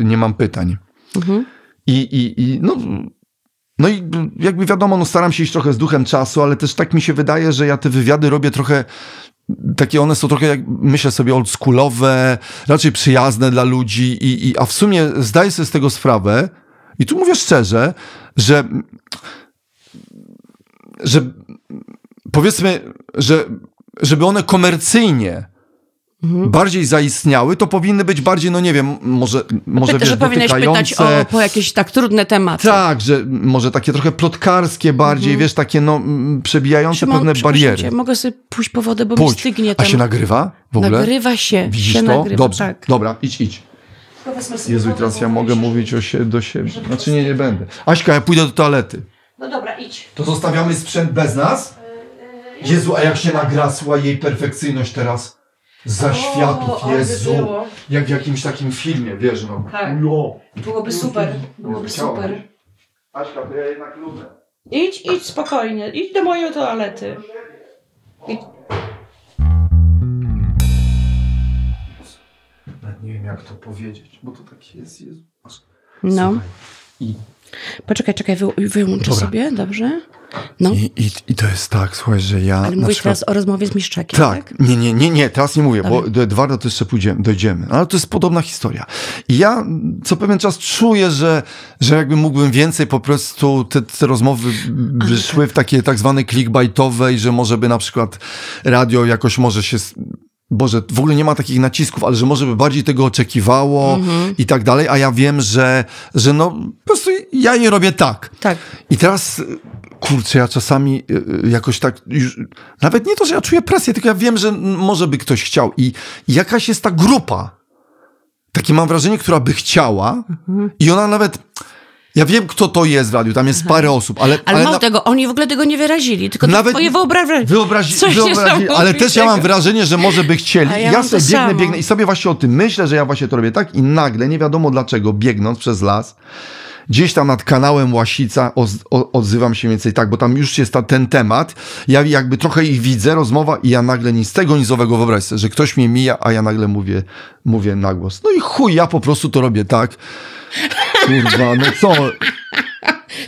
y, nie mam pytań. Mhm. I, i, i no, no i jakby wiadomo, no staram się iść trochę z duchem czasu, ale też tak mi się wydaje, że ja te wywiady robię trochę takie one są trochę, jak myślę sobie, oldschoolowe, raczej przyjazne dla ludzi, i, i, a w sumie zdaję sobie z tego sprawę, i tu mówię szczerze, że, że powiedzmy, że żeby one komercyjnie Mhm. bardziej zaistniały, to powinny być bardziej, no nie wiem, może, może Pyta, wiesz, że powinieneś pytać o, po jakieś tak trudne tematy. Tak, że może takie trochę plotkarskie bardziej, wiesz, takie no przebijające pewne bariery. Cię, mogę sobie pójść po wodę, bo mi Pójdź. stygnie A tam. się nagrywa w ogóle? Nagrywa się. Widzisz się to? Nagrywa, Dobrze, tak. dobra, idź, idź. Jezu, teraz ja mogę mówić o się, do siebie. Znaczy nie, nie będę. Aśka, ja pójdę do toalety. No dobra, idź. To zostawiamy sprzęt bez nas? Jezu, a jak się nagrasła jej perfekcyjność teraz? Za światów, ale by Jezu. Jak w jakimś takim filmie, wiesz no. Tak. Jo. Byłoby super. Byłoby super. Aśka, to ja jednak lubię. Idź, idź spokojnie. Idź do mojej toalety. Idź. Nie wiem jak to powiedzieć, bo to tak jest, Jezu. Aż- No. Słuchaj. I, Poczekaj, czekaj, wy, wyłączę Dobra. sobie, dobrze? No. i, i, I to jest tak, słuchaj, że ja Ale mówisz przykład... teraz o rozmowie z Miszczakiem, tak? Tak, nie, nie, nie, nie, teraz nie mówię, bo Dobra. do Edwarda to jeszcze pójdziemy, dojdziemy. Ale to jest podobna historia. I ja co pewien czas czuję, że, że jakby mógłbym więcej po prostu te, te rozmowy by szły w takie tak zwane clickbaitowe i że może by na przykład radio jakoś może się... s- Boże, w ogóle nie ma takich nacisków, ale że może by bardziej tego oczekiwało Mhm. i tak dalej, a ja wiem, że, że no po prostu ja je robię tak. Tak. I teraz, kurczę, ja czasami y, y, jakoś tak, już, nawet nie to, że ja czuję presję, tylko ja wiem, że może by ktoś chciał. I, i jakaś jest ta grupa, takie mam wrażenie, która by chciała i ona nawet, ja wiem, kto to jest w radiu, tam jest parę osób, ale... Ale, mało na- tego, oni w ogóle tego nie wyrazili, tylko Nawet twoje wyobrażenie. Wyobrazi, wyobrazi, ale też ja mam wrażenie, że może by chcieli. A ja ja sobie biegnę, samo. biegnę i sobie właśnie o tym myślę, że ja właśnie to robię tak i nagle, nie wiadomo dlaczego, biegnąc przez las, gdzieś tam nad kanałem Łasica o, odzywam się więcej tak, bo tam już jest ta, ten temat, ja jakby trochę ich widzę, rozmowa i ja nagle nic z tego nizowego wyobraź sobie, że ktoś mnie mija, a ja nagle mówię, mówię na głos. No i chuj, ja po prostu to robię tak. Kurwa, no co?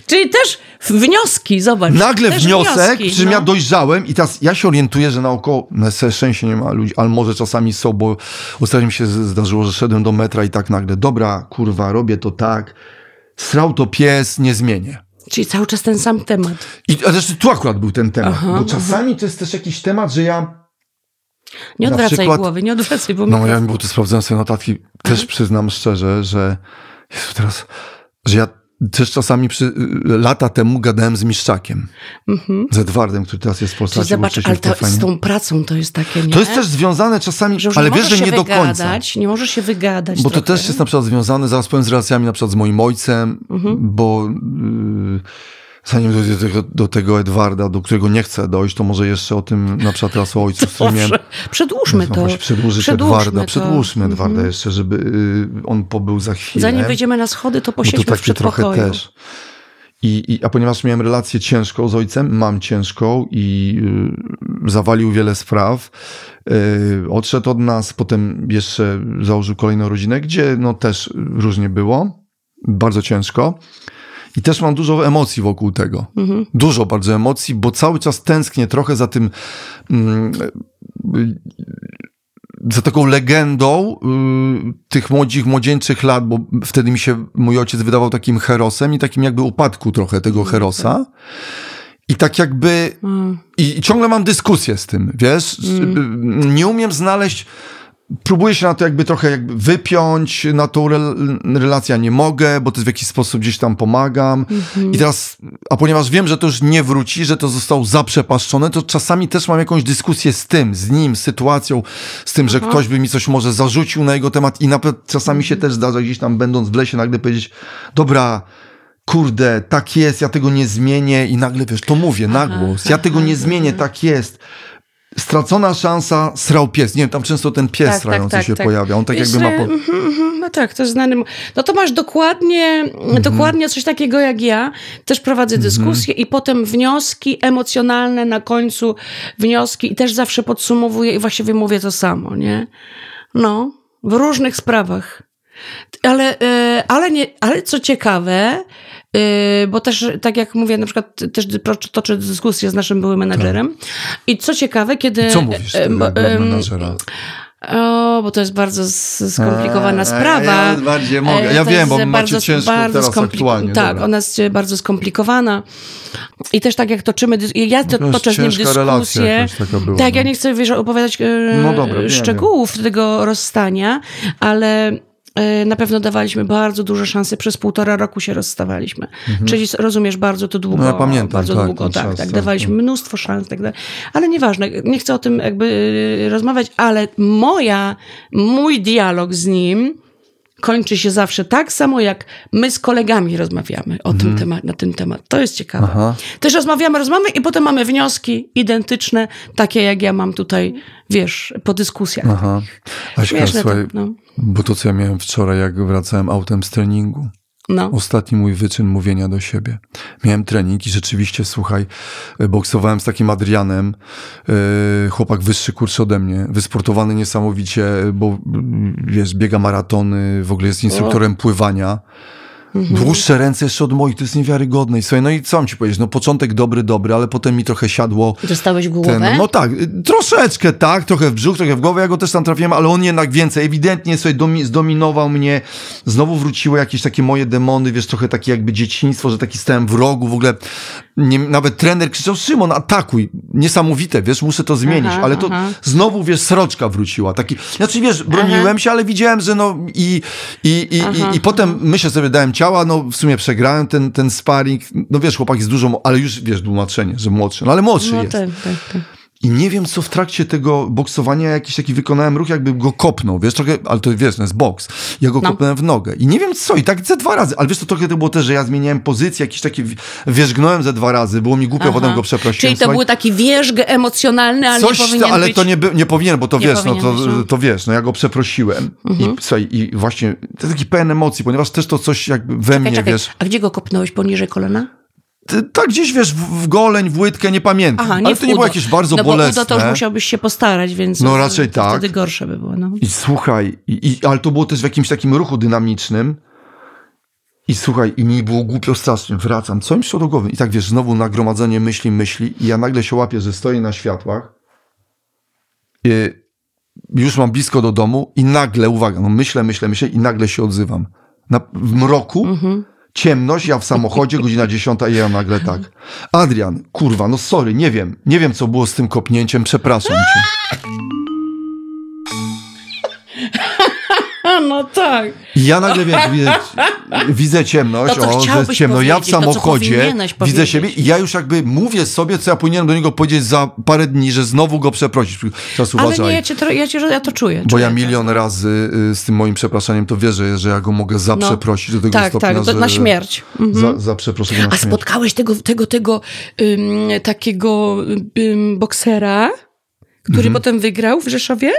Czyli też wnioski, zobacz. Nagle wniosek, wnioski, przy czym ja no. dojrzałem i teraz ja się orientuję, że naokoło, na całe szczęście nie ma ludzi, ale może czasami są, bo ostatnio mi się zdarzyło, że szedłem do metra i tak nagle, dobra, kurwa, robię to tak, srał to pies, nie zmienię. Czyli cały czas ten sam temat. I zresztą tu akurat był ten temat, Aha, bo czasami to jest też jakiś temat, że ja, Nie odwracaj przykład- głowy, nie odwracaj, bo no mi- ja bo tu sprawdzałem sobie notatki, też przyznam szczerze, że Jezu, teraz, że ja też czasami przy, y, lata temu gadałem z Miszczakiem, z Edwardem, który teraz jest w Mhm. zobacz, ale to, z tą pracą to jest takie, nie? To jest też związane czasami, że ale wiesz, że nie do końca. wygadać, Nie możesz się wygadać Bo to trochę. też jest na przykład związane, zaraz powiem, z relacjami na przykład z moim ojcem, Mhm. bo yy, zanim dojdę do tego, do tego Edwarda, do którego nie chcę dojść, to może jeszcze o tym na przykład teraz o ojcu, z którym miałem... Dobrze, przedłużmy to. właśnie, przedłużyć Przedłużmy Edwarda, to. przedłużmy Edwarda Mhm. jeszcze, żeby yy, on pobył za chwilę. Zanim wyjdziemy na schody, to posiedźmy to w takie trochę też. I, I, a ponieważ miałem relację ciężką z ojcem, mam ciężką i y, zawalił wiele spraw, y, odszedł od nas, potem jeszcze założył kolejną rodzinę, gdzie no też różnie było, bardzo ciężko. I też mam dużo emocji wokół tego. Mhm. Dużo bardzo emocji, bo cały czas tęsknię trochę za tym, mm, za taką legendą y, tych młodzich, młodzieńczych lat, bo wtedy mi się mój ojciec wydawał takim herosem i takim jakby upadku trochę tego herosa. I tak jakby. Mm. I, I ciągle mam dyskusję z tym, wiesz? Y, Nie umiem znaleźć. Próbuję się na to jakby trochę jakby wypiąć, na tą rel- relację nie mogę, bo to w jakiś sposób gdzieś tam pomagam. I teraz, a ponieważ wiem, że to już nie wróci, że to zostało zaprzepaszczone, to czasami też mam jakąś dyskusję z tym, z nim, z sytuacją, z tym, że ktoś by mi coś może zarzucił na jego temat i nawet czasami się też zdarza gdzieś tam będąc w lesie nagle powiedzieć, dobra, kurde, tak jest, ja tego nie zmienię. I nagle wiesz, to mówię na głos, ja tego nie zmienię, tak jest. Stracona szansa, srał pies. Nie wiem, tam często ten pies Tak, tak, strający tak, się tak. pojawia. On tak Wiesz, jakby ma... Po... mhm, mhm, No tak, to jest znany. No to masz dokładnie, Mhm. dokładnie coś takiego jak ja. Też prowadzę dyskusje i potem wnioski emocjonalne na końcu, wnioski i też zawsze podsumowuję i właściwie mówię to samo, nie? No, w różnych sprawach. Ale, e, ale, nie, ale co ciekawe, bo też, tak jak mówię, na przykład też toczę dyskusję z naszym byłym menadżerem. I co ciekawe, kiedy. Co mówisz bo, jak em, menadżera? o, bo to jest bardzo skomplikowana A, sprawa. ja bardziej mogę. E, Ja to wiem, bo macie bardzo, ciężko bardzo teraz aktualnie, Tak, dobra. ona jest bardzo skomplikowana. I też tak jak toczymy, ja to, toczę z nim dyskusję. była, tak, ja no. nie chcę wiesz, opowiadać No dobra, szczegółów tego rozstania, ale na pewno dawaliśmy bardzo duże szanse. Przez półtora roku się rozstawaliśmy. Czyli s- rozumiesz, bardzo to długo. Mhm. No ja pamiętam, bardzo tak, długo, ten tak, czas, tak. tak, Dawaliśmy tak. mnóstwo szans, tak dalej. Ale nieważne, nie chcę o tym jakby e, rozmawiać, ale moja, mój dialog z nim kończy się zawsze tak samo, jak my z kolegami rozmawiamy o tym temat, na ten temat. To jest ciekawe. Mhm. Aha. Też rozmawiamy, rozmawiamy i potem mamy wnioski identyczne, takie jak ja mam tutaj, wiesz, po dyskusjach. Aha. Aśka, słuchaj, no. bo to, co ja miałem wczoraj, jak wracałem autem z treningu. No. Ostatni mój wyczyn mówienia do siebie. Miałem trening i rzeczywiście, słuchaj, e, boksowałem z takim Adrianem, e, chłopak wyższy kurs ode mnie, wysportowany niesamowicie, bo mm, wiesz, biega maratony, w ogóle jest instruktorem pływania. Dłuższe ręce jeszcze od moich, to jest niewiarygodne. I słuchaj, no i co mam ci powiedzieć, no początek dobry, dobry, ale potem mi trochę siadło Dostałeś głowę? ten, no tak, y, troszeczkę tak, trochę w brzuch, trochę w głowę, ja go też tam trafiłem, ale on jednak więcej, ewidentnie sobie domi, zdominował mnie, znowu wróciły jakieś takie moje demony, wiesz, trochę takie jakby dzieciństwo, że taki stałem w rogu, w ogóle nie, nawet trener krzyczał, Szymon, atakuj, niesamowite, wiesz, muszę to zmienić, Aha, ale to aha. znowu, wiesz, sroczka wróciła, taki, znaczy wiesz, broniłem się, ale widziałem, że no i, i, i, Aha, i, i potem myślę sobie, dałem ciała, no w sumie przegrałem ten, ten sparring, no wiesz, chłopak jest dużo, ale już, wiesz, tłumaczenie, że młodszy, no ale młodszy No jest. tak, tak, tak. I nie wiem, co w trakcie tego boksowania jakiś taki wykonałem ruch, jakby go kopnął, wiesz, trochę, ale to wiesz, to jest boks. Ja go No. kopnąłem w nogę. I nie wiem co, i tak ze dwa razy, ale wiesz, to trochę to było też, że ja zmieniałem pozycję, jakiś taki, wierzgnąłem ze dwa razy, było mi głupio, Aha. potem go przeprosiłem. Czyli to Słuchaj, był taki wierzg emocjonalny, ale Coś, nie powinien ale być... to nie, by, nie powinien, bo to Nie wiesz, no to, być, no. Mhm. to wiesz, no ja go przeprosiłem. I, słuchaj, I właśnie, to jest taki pełen emocji, ponieważ też to coś jakby we mnie, Czekaj, czekaj. wiesz, A gdzie go kopnąłeś? Poniżej kolana? Tak gdzieś, wiesz, w, w goleń, w łydkę, nie pamiętam. Aha, nie ale to nie było jakieś bardzo no bolesne. Bo udo to już musiałbyś się postarać, więc No raczej to tak. wtedy gorsze by było. No. I słuchaj, i, i, ale to było też w jakimś takim ruchu dynamicznym. I słuchaj, i mi było głupio strasznie, wracam, co mi przyszło do głowy? I tak wiesz, znowu nagromadzenie myśli, myśli i ja nagle się łapię, że stoję na światłach. I już mam blisko do domu i nagle, uwaga, no myślę, myślę, myślę i nagle się odzywam. Na, w mroku, ciemność, ja w samochodzie, godzina dziesiąta i ja nagle tak. Adrian, kurwa, no sorry, nie wiem, nie wiem co było z tym kopnięciem, przepraszam cię. No tak. I ja nagle wiesz, widzę, widzę ciemność, To, co o, że jest ciemno. Ja w to, co samochodzie widzę siebie i ja już jakby mówię sobie, co ja powinienem do niego powiedzieć za parę dni, że znowu go przeprosić. Teraz Ale uważaj. nie, ja, cię, ja, cię, ja to czuję. Bo czuję ja to. milion razy y, z tym moim przepraszaniem to wierzę, że ja go mogę zaprzeprosić do tego Tak, stopnia, tak, to że... na śmierć. Mhm. Za, za przeproszenie na A śmierć. spotkałeś tego, tego, tego ym, takiego ym, boksera, który Mhm. potem wygrał w Rzeszowie?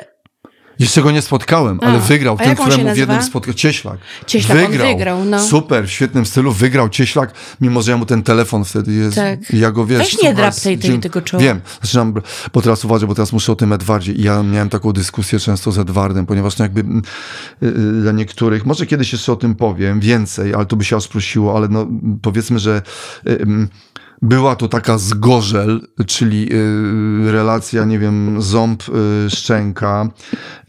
Jeszcze go nie spotkałem, ale A, wygrał. a Ten, któremu w jednym spotkał. Cieślak. Cieślak, on wygrał, no. Super, w świetnym stylu. Wygrał Cieślak, mimo że ja mu ten telefon wtedy jest. Tak. I Ja go wiesz. Weź nie drap tej- tej- tego czoła. Wiem. Zaczynam, bo teraz uważaj, bo teraz muszę o tym Edwardzie. I ja miałem taką dyskusję często z Edwardem, ponieważ no jakby mm, y, y, dla niektórych, może kiedyś jeszcze o tym powiem więcej, ale to by się aż prosiło, ale no powiedzmy, że y, mm, była to taka zgorzel, czyli y, relacja, nie wiem, ząb-szczęka,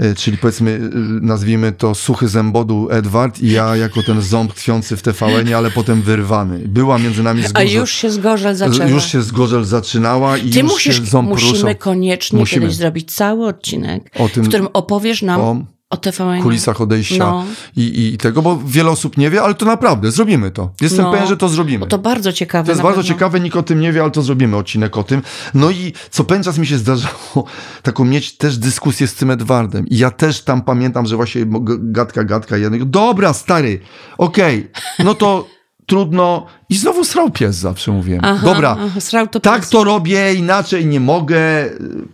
y, czyli powiedzmy, y, nazwijmy to suchy zębodu Edward i ja jako ten ząb tkwiący w tvn ale potem wyrwany. Była między nami A zgorzel. już się zgorzel zaczęła. Już się zgorzel zaczynała i Ty już musisz, się ząb musimy koniecznie Musimy. kiedyś zrobić cały odcinek, tym- w którym opowiesz nam o o, TVN. kulisach odejścia No. i, i tego, bo wiele osób nie wie, ale to naprawdę, zrobimy to. Jestem No. pewien, że to zrobimy. Bo to bardzo ciekawe. To jest bardzo pewno. ciekawe, nikt o tym nie wie, ale to zrobimy odcinek o tym. No i co pewien czas mi się zdarzało taką mieć też dyskusję z tym Edwardem. I ja też tam pamiętam, że właśnie gadka, gadka. Mówię, dobra, stary, okej, no to trudno. I znowu srał pies, zawsze mówiłem. Aha, Dobra, aha, to tak to robię, inaczej nie mogę.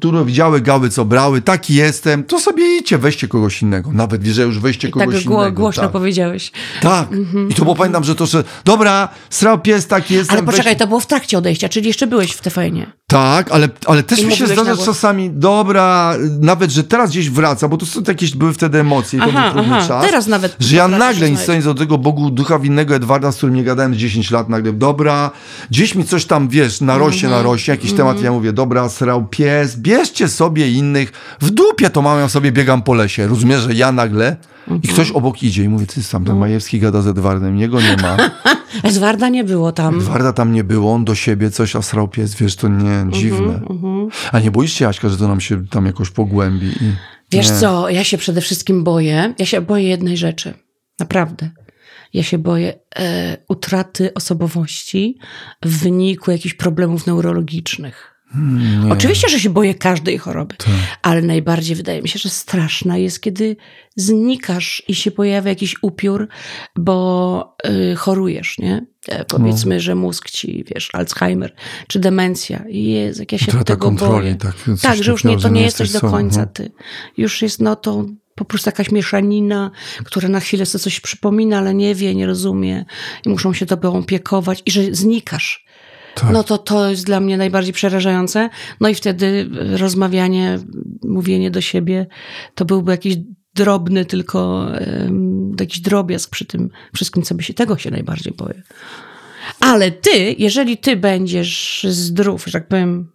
Tu widziały gały, co brały, taki jestem. To sobie idźcie, weźcie kogoś innego. Nawet że już weźcie I tak kogoś gło, innego. głośno tak. powiedziałeś. tak. I to było, pamiętam, że to, że dobra, srał pies, taki jestem. Ale poczekaj, weź... to było w trakcie odejścia, czyli jeszcze byłeś w TVN-ie. Tak, ale, ale też I mi się zdarza czasami, dobra, nawet, że teraz gdzieś wraca, bo to są jakieś, były wtedy emocje i to Aha, był trudny aha, czas. teraz nawet Że ja nagle, nic do tego Bogu ducha winnego Edwarda, z którym nie gadałem z 10 lat, nagle, dobra, gdzieś mi coś tam, wiesz, narośnie, Mhm, narośnie, jakiś temat, ja mówię, dobra, srał pies, bierzcie sobie innych, w dupie to mam, ja sobie biegam po lesie, rozumiesz, że ja nagle i Mhm. ktoś obok idzie i mówię, ty sam, No. ten Majewski gada z Edwardem, jego nie ma. Edwarda nie było tam. Edwarda tam nie było, on do siebie coś, a srał pies, wiesz, to nie, dziwne. A nie boisz się, Jaśka, że to nam się tam jakoś pogłębi? I... Wiesz nie. co, ja się przede wszystkim boję, ja się boję jednej rzeczy. Naprawdę. Ja się boję e, utraty osobowości w wyniku jakichś problemów neurologicznych. Hmm, Nie. Oczywiście, że się boję każdej choroby, Tak. ale najbardziej wydaje mi się, że straszna jest, kiedy znikasz i się pojawia jakiś upiór, bo y, chorujesz, nie? E, powiedzmy, No. że mózg ci, wiesz, Alzheimer czy demencja. Jezu, jak ja się tego kontroli, boję. tak, tak, że już nie, to nie jesteś jesteś do końca no. ty. Już jest no to po prostu jakaś mieszanina, która na chwilę sobie coś przypomina, ale nie wie, nie rozumie i muszą się tobą opiekować i że znikasz. Tak. No to to jest dla mnie najbardziej przerażające. No i wtedy rozmawianie, mówienie do siebie, to byłby jakiś drobny tylko, em, jakiś drobiazg przy tym wszystkim, co by się, tego się najbardziej boję. Ale ty, jeżeli ty będziesz zdrów, że tak powiem,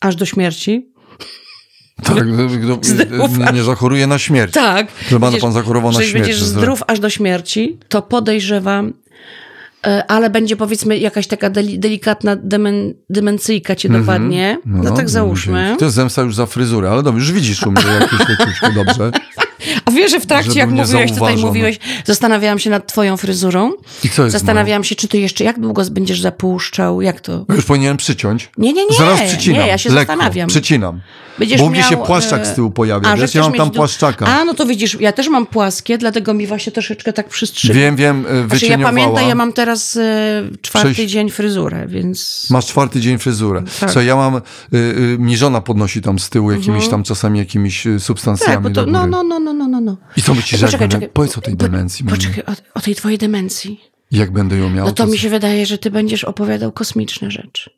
aż do śmierci, Tak, Zdrów, nie, zachoruje na śmierć. tak. Że będziesz- pan zachorował na śmierć. będziesz zdrów aż do śmierci, to podejrzewam, e, ale będzie powiedzmy jakaś taka deli, delikatna demen, demencyjka cię dopadnie. No, tak załóżmy. To jest zemsta już za fryzurę, ale dobrze, już widzisz u mnie jakieś dobrze. A wiesz, że w trakcie, jak mówiłeś, tutaj mówiłeś, zastanawiałam się nad twoją fryzurą. I co jest Zastanawiałam się, czy ty jeszcze, jak długo będziesz zapuszczał, jak to? Już powinienem przyciąć. Nie, nie, nie. Zaraz przycinam. Nie, ja się lekko, zastanawiam. Przycinam. Będziesz Bo mnie się miał, płaszczak e, z tyłu pojawia, A, wiesz, ja mam tam du- płaszczaka. A, no to widzisz, ja też mam płaskie, dlatego mi właśnie troszeczkę tak przystrzyga. Wiem, wiem, e, Znaczy ja pamiętam, ja mam teraz e, czwarty dzień fryzurę, więc... Masz czwarty dzień fryzurę. Tak. Co ja mam, y, y, mi żona podnosi tam z tyłu jakimiś tam czasami jakimiś y, substancjami tak, bo do to, no, no, no, no, no. I co myślisz, że jak Poczekaj, będę, czekaj. powiedz o tej demencji. Poczekaj, o, o tej twojej demencji. Jak będę ją miał? No to mi się wydaje, że ty będziesz opowiadał kosmiczne rzeczy.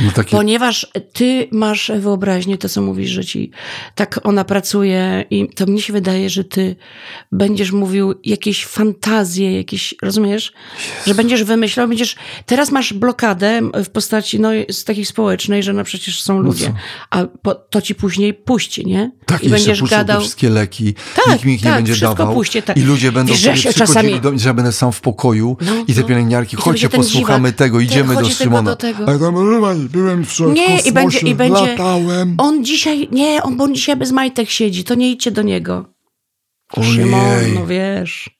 No takie, Ponieważ ty masz wyobraźnię, to co mówisz, że ci tak ona pracuje i to mnie się wydaje, że ty będziesz mówił jakieś fantazje, jakieś, rozumiesz? Że będziesz wymyślał, będziesz, teraz masz blokadę w postaci, no, z takiej społecznej, że no przecież są ludzie, co? a po, to ci później puści, nie? tak, I będziesz gadał, wszystkie leki, Tak, nikt mi ich nie tak, będzie wszystko dawał. puści, tak. I ludzie będą Wiesz, sobie czasami- do mnie, że ja będę sam w pokoju No, i te no. pielęgniarki, chodźcie, będzie posłuchamy dziwak. tego, idziemy do Szymona. do tego. A ja tam, "Roman, byłem wczoraj Nie, w i będzie, i będzie. latałem. On dzisiaj, nie, on, bo on dzisiaj bez majtek siedzi, to nie idźcie do niego. Szymon, Ojej. no wiesz,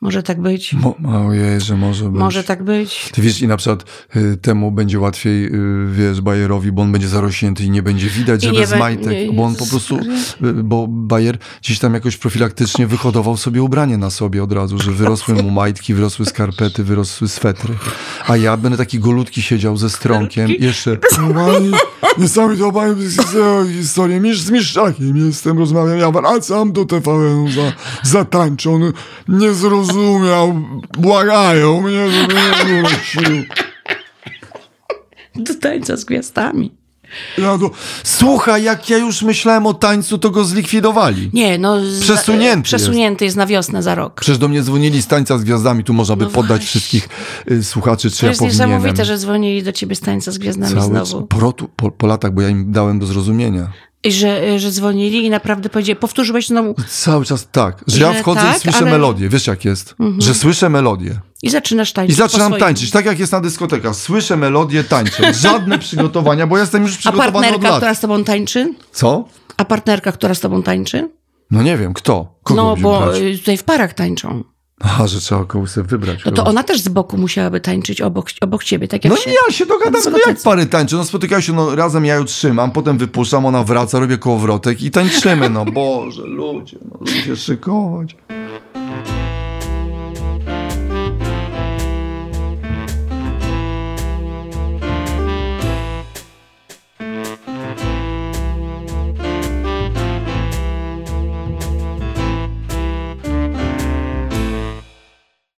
może tak być. Mo, ojej, że może być. Może tak być. Ty wiesz, i na przykład y, temu będzie łatwiej, y, wiesz, Bayerowi, bo on będzie zarośnięty i nie będzie widać, że bez be- majtek, nie, bo on po prostu, y, bo Bayer gdzieś tam jakoś profilaktycznie wyhodował sobie ubranie na sobie od razu, że wyrosły mu majtki, wyrosły skarpety, wyrosły swetry. A ja będę taki golutki siedział ze stronkiem i jeszcze... Niesamowite opowiem historię, Misz, z Miszczakiem jestem, rozmawiam, ja wracam do TVN za, zatańczę, on nie zrozumiał, błagają mnie, żeby nie wrócił. Do tańca z gwiazdami. Ja słuchaj, jak ja już myślałem o tańcu, to go zlikwidowali. Nie, no. Przesunięty Przesunięty jest. na wiosnę za rok. Przecież do mnie dzwonili z tańca z gwiazdami, tu można by No poddać wszystkich y, słuchaczy, czy To ja jest powinienem. niesamowite, że dzwonili do ciebie z tańca z gwiazdami Cały, znowu. po, po, po latach, bo ja im dałem do zrozumienia. I że, że dzwonili i naprawdę powiedzieli, powtórzyłeś znowu Cały czas tak, że ja Że wchodzę tak, i słyszę ale- Mhm. melodię. Wiesz jak jest? Że słyszę melodię. i zaczynasz I tańczyć. po zaczynam tańczyć, tak jak jest na dyskotekach. Słyszę melodię, tańczę. Żadne przygotowania, bo ja jestem już A przygotowany od partnerka, która z tobą tańczy? Co? A partnerka, która z tobą tańczy? No nie wiem, kto? Kogo no, bo brać? y, tutaj w parach tańczą. Aha, że trzeba kogoś sobie wybrać. No to ona też z boku musiałaby tańczyć obok, obok ciebie, tak jak No się... i ja się dogadam, no jak pary tańczą. No spotykają się, no razem ja ją trzymam, potem wypuszczam, ona wraca, robię kołowrotek i tańczymy. No Boże, ludzie, no się szykować.